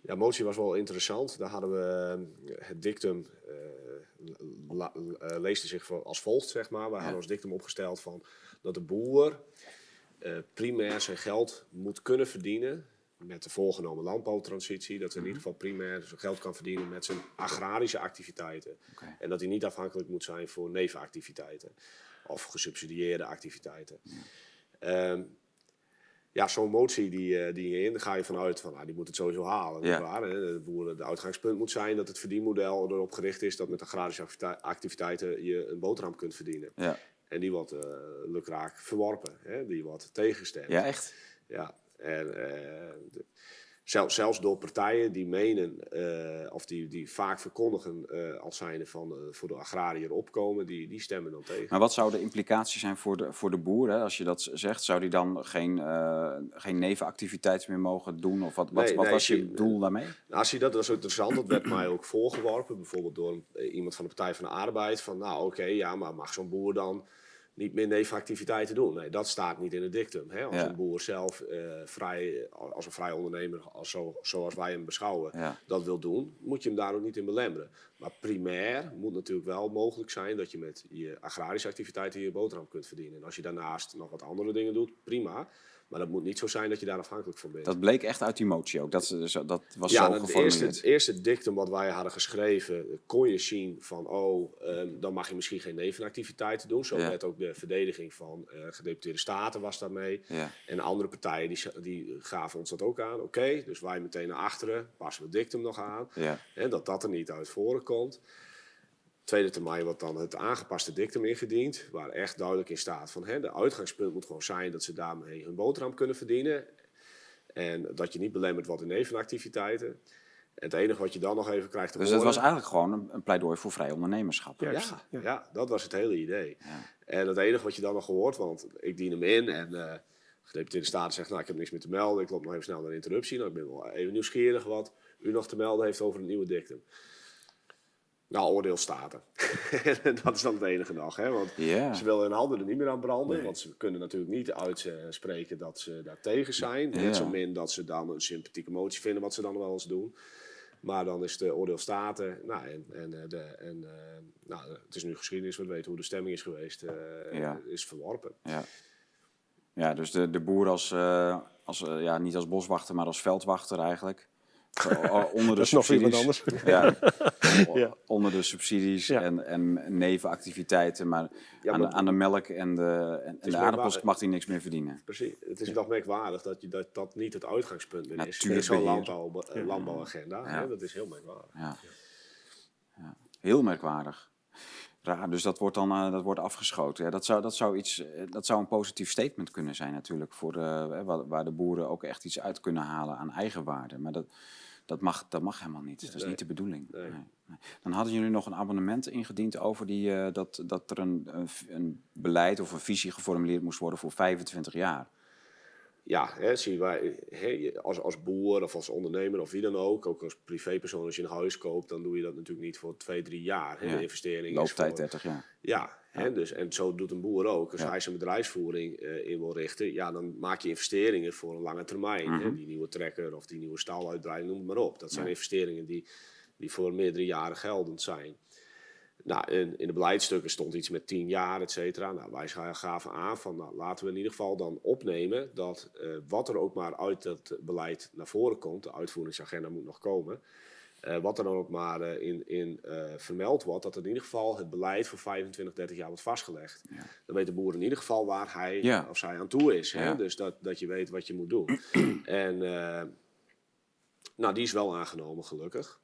Ja, motie was wel interessant. Daar hadden we eh, het dictum, la- leesde zich voor- als volgt, zeg maar. We hadden ons dictum opgesteld van dat de boer primair zijn geld moet kunnen verdienen met de voorgenomen landbouwtransitie. Dat hij in ieder geval primair zijn geld kan verdienen met zijn agrarische activiteiten. En dat hij niet afhankelijk moet zijn voor nevenactiviteiten of gesubsidieerde activiteiten. Ehm, ja, zo'n motie die, eh, die in, daar ga je vanuit van, ah, die moet het sowieso halen. Ja. Ja. Waar, hè? De, boeren, de uitgangspunt moet zijn dat het verdienmodel erop gericht is dat met agrarische activite- activiteiten je een boterham kunt verdienen. Ja. En die wordt eh lukraak verworpen, hè? die wordt tegengestemd. ja, echt? Ja, en eh, de- zelfs door partijen die menen, eh, of die, die vaak verkondigen eh, als zijnde van voor de agrariër opkomen, die, die stemmen dan tegen. Maar wat zou de implicatie zijn voor de, voor de boer? Hè? Als je dat zegt, zou die dan geen, geen nevenactiviteiten meer mogen doen? Of wat, wat, Nee, wat nee, was je doel daarmee? Nou, zie dat, dat is interessant. Dat werd mij ook voorgeworpen. Bijvoorbeeld door iemand van de Partij van de Arbeid. Van nou oké, ja, maar mag zo'n boer dan niet meer nevenactiviteiten doen. Nee, dat staat niet in het dictum. Hè? Als Ja. een boer zelf eh, vrij, als een vrij ondernemer, als zo, zoals wij hem beschouwen, Ja. dat wil doen, moet je hem daar ook niet in belemmeren. Maar primair moet natuurlijk wel mogelijk zijn dat je met je agrarische activiteiten je boterham kunt verdienen. En als je daarnaast nog wat andere dingen doet, prima. Maar dat moet niet zo zijn dat je daar afhankelijk van bent. Dat bleek echt uit die motie ook. Dat, dat was ja, zo het geformuleerd. eerste, het eerste dictum wat wij hadden geschreven, kon je zien van, oh, ehm, dan mag je misschien geen nevenactiviteiten doen. Zo Ja. werd ook de verdediging van eh, gedeputeerde staten was daarmee. Ja. En andere partijen die, die gaven ons dat ook aan. Oké, dus wij meteen naar achteren, passen we het dictum nog aan. En dat dat er niet uit voren komt. Tweede termijn wordt dan het aangepaste dictum ingediend, waar echt duidelijk in staat van hè, de uitgangspunt moet gewoon zijn dat ze daarmee hun boterham kunnen verdienen. En dat je niet belemmerd wordt in nevenactiviteiten. En het enige wat je dan nog even krijgt te Dus dat horen... was eigenlijk gewoon een, pleidooi voor vrij ondernemerschap. Ja. Ja, dat was het hele idee. Ja. En het enige wat je dan nog hoort, want ik dien hem in en eh de gedeputeerde staten zegt, nou ik heb niks meer te melden, ik loop nog even snel naar de interruptie. Nou, ik ben wel even nieuwsgierig wat u nog te melden heeft over het nieuwe dictum. Nou, oordeel staten. en (laughs) dat is dan het enige nog, hè? want ze willen hun handen er niet meer aan branden, want ze kunnen natuurlijk niet uitspreken dat ze daar tegen zijn. Net zo min dat ze dan een sympathieke motie vinden, wat ze dan wel eens doen. Maar dan is de oordeel staten. Nou, en, en, eh, de, en eh, nou, het is nu geschiedenis, we weten hoe de stemming is geweest, eh, Ja. is verworpen. Ja, ja dus de, de boer als, eh, als eh, ja, niet als boswachter, maar als veldwachter eigenlijk. Onder de Dat is nog weer wat subsidies. anders. (laughs) Ja, onder de subsidies Ja. en, en nevenactiviteiten. Maar, Ja, aan, de, maar- aan de melk en de, en, de aardappels mag hij niks meer verdienen. Precies. Het is nog merkwaardig dat, je, dat dat niet het uitgangspunt meer is. In zo'n landbouw, eh, landbouwagenda. Hè? Dat is heel merkwaardig. Ja. Ja. Heel merkwaardig. Raar, dus dat wordt dan eh, dat wordt afgeschoten. Ja, dat, zou, dat, zou iets, eh, dat zou een positief statement kunnen zijn natuurlijk. Voor, eh, waar, waar de boeren ook echt iets uit kunnen halen aan eigenwaarde. Maar dat, dat, mag, dat mag helemaal niet. Dat is Nee. niet de bedoeling. Nee. Dan hadden jullie nog een abonnement ingediend over die, eh, dat, dat er een, een, beleid of een visie geformuleerd moest worden voor 25 jaar. Ja, hè, zie wij, hè, als, als boer of als ondernemer of wie dan ook, ook als privépersoon als je een huis koopt, dan doe je dat natuurlijk niet voor twee, drie jaar. Hè. Ja. De investering is Looptijd voor, 30 jaar. Ja, Dus, en zo doet een boer ook. Als Ja. hij zijn bedrijfsvoering eh, in wil richten, ja, dan maak je investeringen voor een lange termijn. Mhm. Die nieuwe trekker of die nieuwe staluitbreiding, noem het maar op. Dat zijn Ja. investeringen die, die voor meerdere jaren geldend zijn. Nou, in, in de beleidsstukken stond iets met tien jaar, et cetera. Nou, wij ga- gaven aan van, nou, laten we in ieder geval dan opnemen dat eh, wat er ook maar uit dat beleid naar voren komt, de uitvoeringsagenda moet nog komen, eh, wat er dan ook maar eh, in, in eh, vermeld wordt, dat in ieder geval het beleid voor 25, 30 jaar wordt vastgelegd. Ja. Dan weet de boer in ieder geval waar hij Ja. of zij aan toe is. Hè? Ja. Dus dat, dat je weet wat je moet doen. (clears throat) en nou, die is wel aangenomen, gelukkig.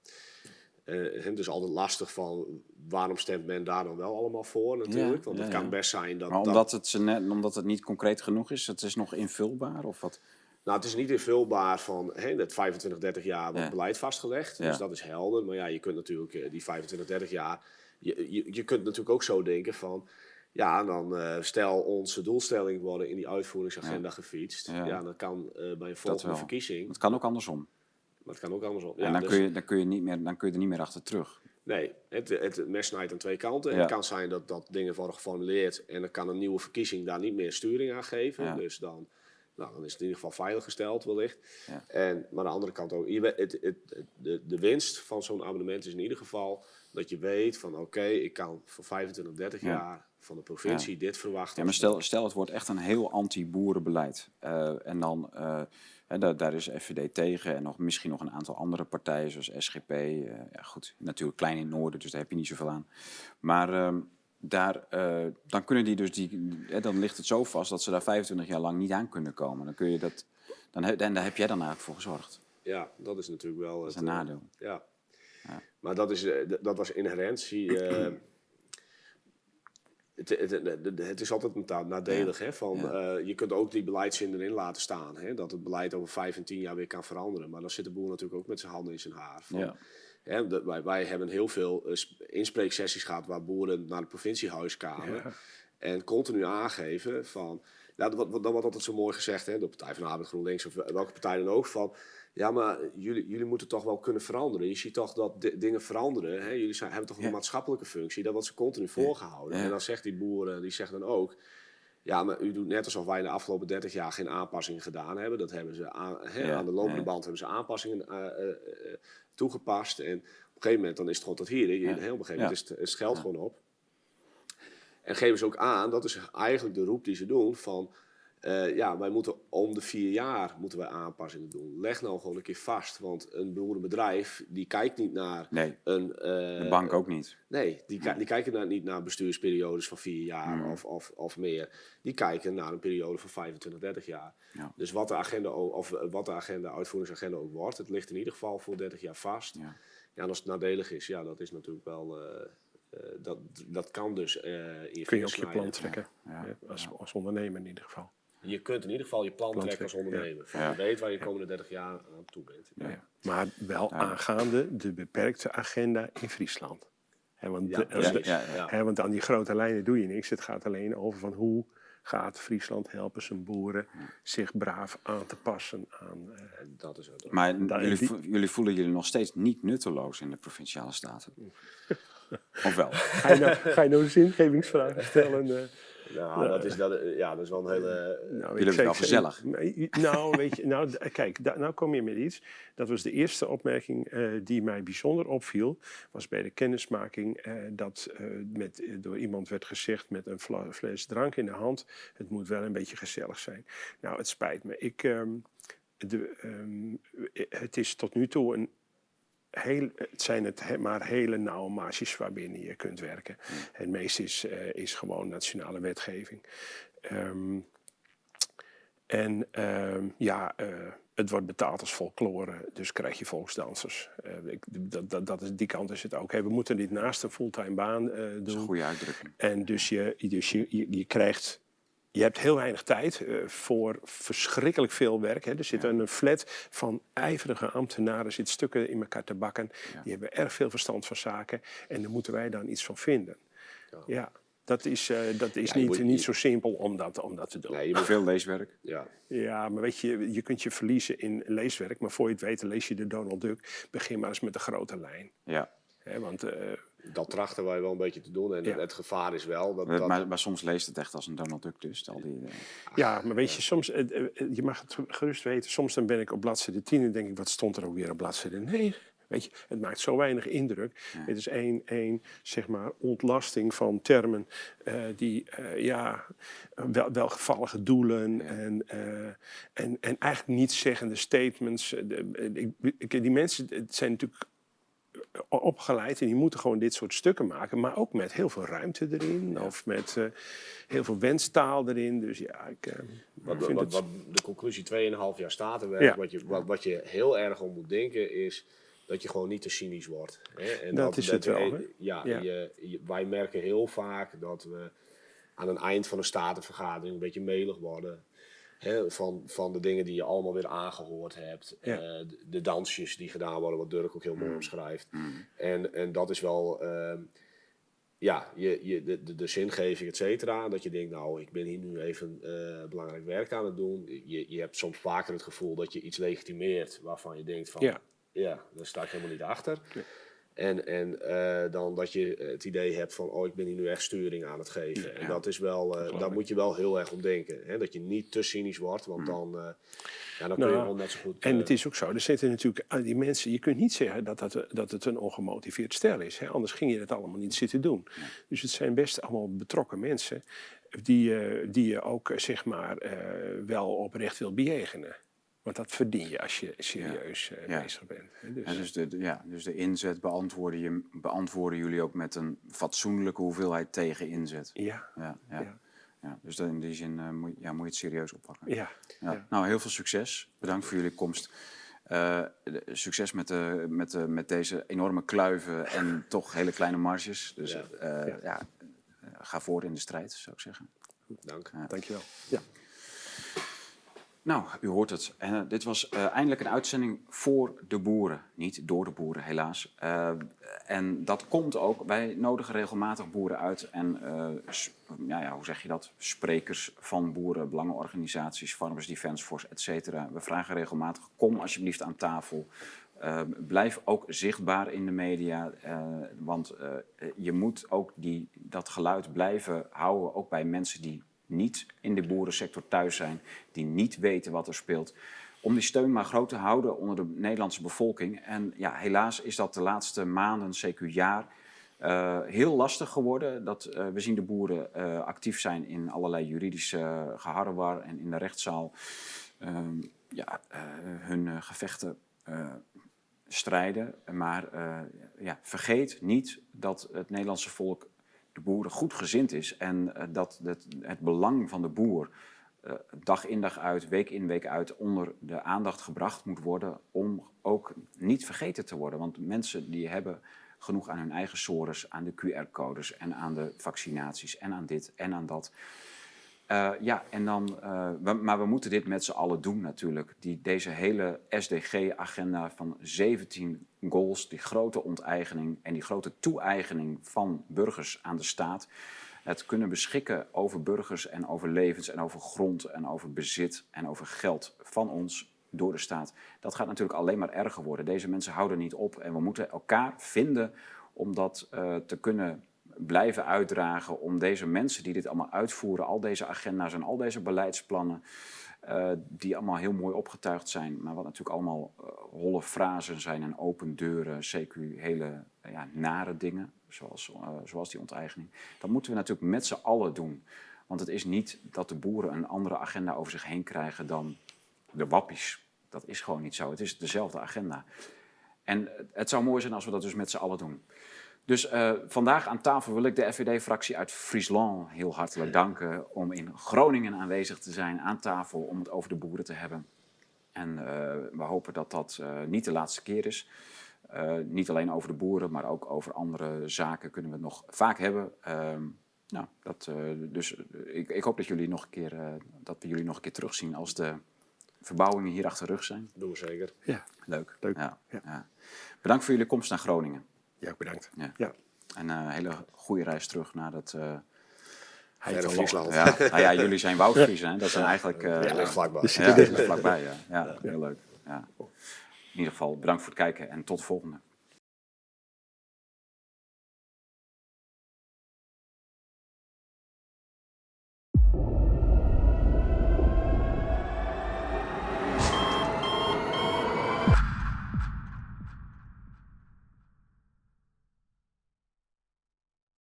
Het is altijd lastig van waarom stemt men daar dan wel allemaal voor natuurlijk. Want het kan best zijn dat... Maar dat- omdat het, ze net, omdat het niet concreet genoeg is, het is nog invulbaar of wat? Nou, het is niet invulbaar van hè, dat 25, 30 jaar wordt Ja. beleid vastgelegd. Dus dat is helder. Maar ja, je kunt natuurlijk eh, die 25, 30 jaar. Je, je, je kunt natuurlijk ook zo denken van. Ja, dan eh, stel onze doelstelling worden in die uitvoeringsagenda gefietst. Ja. Ja. dan kan eh, bij een volgende verkiezing. Het kan ook andersom. Maar het kan ook andersom. en Ja, dan, dus- kun je, dan, kun je niet meer, dan kun je er niet meer achter terug. Nee, het, het, mes snijdt aan twee kanten. Het kan zijn dat, dat dingen worden geformuleerd en dan kan een nieuwe verkiezing daar niet meer sturing aan geven. Dus dan, nou, dan is het in ieder geval veiliggesteld wellicht. Ja. En, maar aan de andere kant ook, je het, het, de, de winst van zo'n abonnement is in ieder geval dat je weet van oké, ik kan voor 25, 30 Ja. jaar van de provincie dit verwachten. Ja, maar stel, stel het wordt echt een heel anti-boerenbeleid. Eh, en dan, eh, hè, daar, daar is FVD tegen en nog, misschien nog een aantal andere partijen zoals SGP. eh, ja, goed, natuurlijk klein in het noorden, dus daar heb je niet zoveel aan. Maar ehm, daar, eh, dan, kunnen die dus die, hè, dan ligt het zo vast dat ze daar 25 jaar lang niet aan kunnen komen. Dan kun je dat, dan, he- en daar heb jij dan eigenlijk voor gezorgd. Ja, dat is natuurlijk wel Dat is het, een eh, nadeel. Ja. Ja. Maar dat, is, eh, dat was inherentie. (clears throat) het, het, het, het is altijd een nadelig. Hè, van, Ja. je kunt ook die beleidszin erin laten staan. Hè, dat het beleid over vijf en tien jaar weer kan veranderen. Maar dan zit de boer natuurlijk ook met zijn handen in zijn haar. Van, Ja. Hè, dat- wij, wij hebben heel veel eh, sp- inspreeksessies gehad waar boeren naar het provinciehuis kwamen. Ja. En continu aangeven van... Ja, dat, wordt- dat wordt altijd zo mooi gezegd, hè, de Partij van de Arbeid, GroenLinks of welke partij dan ook, van ja, maar jullie, jullie moeten toch wel kunnen veranderen. Je ziet toch dat di- dingen veranderen. Hè? Jullie zijn, hebben toch een Ja. maatschappelijke functie, dat wordt ze continu voorgehouden. En dan zegt die boeren, die zeggen dan ook, ja, maar u doet net alsof wij in de afgelopen 30 jaar geen aanpassingen gedaan hebben. Dat hebben ze aan, Ja, aan de lopende ja. band hebben ze aanpassingen eh, eh, eh, toegepast. En op een gegeven moment dan is het gewoon tot hier. Je-. Heel op een gegeven moment is het, geld Ja. gewoon op. En geven ze ook aan, dat is eigenlijk de roep die ze doen van... eh, ja, wij moeten om de vier jaar moeten wij aanpassingen doen. Leg nou gewoon een keer vast, want een boerenbedrijf die kijkt niet naar Nee, een... eh, de bank ook niet. Nee, die, die kijken naar, niet naar bestuursperiodes van vier jaar Mm. of, of, of meer. Die kijken naar een periode van 25, 30 jaar. Ja. Dus wat de, agenda, ook- of eh, wat de agenda, uitvoeringsagenda ook wordt, het ligt in ieder geval voor 30 jaar vast. Ja. Ja, en als het nadelig is, ja, dat is natuurlijk wel... eh, eh, dat, dat kan dus eh, in je Kun je op je plan trekken. Ja. Als, als ondernemer in ieder geval. Je kunt in ieder geval je plan, Plan trekken als ondernemer. Ja. Je weet waar je komende 30 jaar aan toe bent. Ja. Maar wel Ja. aangaande de beperkte agenda in Friesland. Hè, want, Ja, de- als Ja, de- ja, ja. Ja. hè, want aan die grote lijnen doe je niks. Het gaat alleen over van hoe gaat Friesland helpen zijn boeren zich braaf aan te passen aan... eh, En dat is het. ook. Maar jullie, vo- jullie voelen jullie nog steeds niet nutteloos in de provinciale staten? (laughs) Of wel? ga, je nou, ga je nou zingevingsvragen stellen? eh? Nou, dat is, dat, ja, dat is wel een hele... Nou, Jullie ik hebben gezellig. Nou, weet je, nou, kijk, da- nou kom je met iets. Dat was de eerste opmerking eh, die mij bijzonder opviel. Was bij de kennismaking eh, dat eh, met, eh, door iemand werd gezegd met een fla- fles drank in de hand. Het moet wel een beetje gezellig zijn. Nou, het spijt me. Ik, ehm, de, ehm, het is tot nu toe een heel, het zijn het he- maar hele nauwe marges waarbinnen je kunt werken. Het meeste is, eh, is gewoon nationale wetgeving. Ehm, en ehm, ja, eh, het wordt betaald als folklore, dus krijg je volksdansers. Eh, ik, dat, dat, dat is, die kant is het ook. Hey, we moeten dit naast een fulltime baan eh, Dat is een doen. goede uitdrukking. En dus je, dus je, je, je krijgt. Je hebt heel weinig tijd eh, voor verschrikkelijk veel werk. Hè. Er zit een flat van ijverige ambtenaren, zit stukken in elkaar te bakken. Ja. Die hebben erg veel verstand van zaken. En daar moeten wij dan iets van vinden. Ja. Ja, dat is, eh, dat is niet, moet- niet je- zo simpel om dat, om dat te doen. Nee, je moet, Veel leeswerk. ja. Ja, maar weet je, je kunt je verliezen in leeswerk. Maar voor je het weet, lees je de Donald Duck. Begin maar eens met de grote lijn. Ja. Hè, want eh, Dat trachten wij wel een beetje te doen. En Ja. het gevaar is wel dat... Maar, dat maar, maar soms leest het echt als een Donald Duck dus. Al die, eh, Ja, maar weet je, soms, eh, eh, je mag het gerust weten, soms dan ben ik op bladzijde 10 en denk ik, wat stond er ook weer op bladzijde 9? Weet je, het maakt zo weinig indruk. Het is één, één, zeg maar, ontlasting van termen eh, die, eh, ja, wel, welgevallige doelen en, eh, en, en eigenlijk niet zeggende statements. De- ik- ik- die mensen het zijn natuurlijk opgeleid en die moeten gewoon dit soort stukken maken, maar ook met heel veel ruimte erin of met eh, heel veel wenstaal erin. Dus ja, ik eh, Wat, vind wat, het... wat de conclusie 2,5 jaar statenwerk, Ja. wat, je, wat, wat je heel erg om moet denken is dat je gewoon niet te cynisch wordt. Hè? En Dat is het we- wel, hè? Ja, Ja. Je, je- wij merken heel vaak dat we aan een eind van een statenvergadering een beetje melig worden. Van, van de dingen die je allemaal weer aangehoord hebt. Ja. Eh, de, de dansjes die gedaan worden, wat Dirk ook heel Mm. mooi omschrijft. En, en dat is wel, ehm, ja, je, je, de, de, de zingeving, et cetera. Dat je denkt, nou, ik ben hier nu even eh, belangrijk werk aan het doen. Je, je hebt soms vaker het gevoel dat je iets legitimeert waarvan je denkt van, Ja. ja, daar sta ik helemaal niet achter. En, en eh, dan dat je het idee hebt van, oh, ik ben hier nu echt sturing aan het geven. En dat is wel, geloof daar moet je wel heel erg om denken. Hè? Dat je niet te cynisch wordt, want dan, eh, ja, dan kun Nou, je wel net zo goed... En het is ook zo, er zitten natuurlijk aan die mensen, je kunt niet zeggen dat, dat, dat het een ongemotiveerd stel is. Hè? Anders ging je het allemaal niet zitten doen. Dus het zijn best allemaal betrokken mensen die, die je ook zeg maar wel oprecht wil bejegenen. Want dat verdien je als je serieus eh, Ja. bezig bent. Dus, Ja, dus, de, de- ja, dus de inzet beantwoorden, je, beantwoorden jullie ook met een fatsoenlijke hoeveelheid tegen inzet. ja, Ja, ja. Ja. dus dan in die zin eh, moet, ja, moet je het serieus oppakken. ja. Nou, heel veel succes. Bedankt voor jullie komst. Eh, succes met, de, met, de, met deze enorme kluiven en (laughs) toch hele kleine marges. Dus Ja. ga voor in de strijd, zou ik zeggen. Dank. Dankjewel. Ja. Nou, u hoort het. Uh, dit was uh, eindelijk een uitzending voor de boeren. Niet door de boeren, helaas. Uh, en dat komt ook. Wij nodigen regelmatig boeren uit. En ja, ja, hoe zeg je dat? Sprekers van boeren, belangenorganisaties, Farmers Defence Force, et cetera. We vragen regelmatig, kom alsjeblieft aan tafel. blijf ook zichtbaar in de media. want je moet ook die, dat geluid blijven houden. Ook bij mensen die niet in de boerensector thuis zijn, die niet weten wat er speelt. Om die steun maar groot te houden onder de Nederlandse bevolking. En ja, helaas is dat de laatste maanden, zeker jaar, uh, heel lastig geworden. Dat, uh, we zien de boeren uh, actief zijn in allerlei juridische geharrewar en in de rechtszaal ja, hun gevechten strijden. Maar ja, vergeet niet dat het Nederlandse volk de boeren goed gezind is en uh, dat het, het, belang van de boer uh, dag in dag uit, week in week uit onder de aandacht gebracht moet worden om ook niet vergeten te worden. Want mensen die hebben genoeg aan hun eigen sores, aan de QR-codes en aan de vaccinaties en aan dit en aan dat. Uh, ja, en dan, we, maar we moeten dit met z'n allen doen natuurlijk. Die, deze hele SDG-agenda van 17 goals, die grote onteigening en die grote toe-eigening van burgers aan de staat. Het kunnen beschikken over burgers en over levens en over grond en over bezit en over geld van ons door de staat. Dat gaat natuurlijk alleen maar erger worden. Deze mensen houden niet op en we moeten elkaar vinden om dat uh, te kunnen blijven uitdragen om deze mensen die dit allemaal uitvoeren, al deze agenda's en al deze beleidsplannen, uh, die allemaal heel mooi opgetuigd zijn, maar wat natuurlijk allemaal uh, holle frasen zijn en open deuren, CQ, hele ja, nare dingen, zoals, zoals die onteigening. Dat moeten we natuurlijk met z'n allen doen. Want het is niet dat de boeren een andere agenda over zich heen krijgen dan de wappies. Dat is gewoon niet zo. Het is dezelfde agenda. En het zou mooi zijn als we dat dus met z'n allen doen. Dus uh, vandaag aan tafel wil ik de FVD-fractie uit Friesland heel hartelijk danken om in Groningen aanwezig te zijn aan tafel om het over de boeren te hebben. En uh, we hopen dat dat uh, niet de laatste keer is. niet alleen over de boeren, maar ook over andere zaken kunnen we het nog vaak hebben. Ehm, nou, dat, dus ik, ik, hoop dat, jullie nog een keer, dat we jullie nog een keer terugzien als de verbouwingen hier achter rug zijn. Doen we zeker. Ja, leuk. leuk. Ja, ja. Ja. Bedankt voor jullie komst naar Groningen. Ja, bedankt. Ja. ja. En een uh, hele goede reis terug naar dat... Uh, Heilige Friesland. Ja, nou ja, jullie zijn Woudfriesen, hè? Dat zijn eigenlijk... Uh, ja, ligt vlakbij. Ja, ligt vlakbij, ja. ja. Heel leuk. Ja. In ieder geval, bedankt voor het kijken en tot de volgende.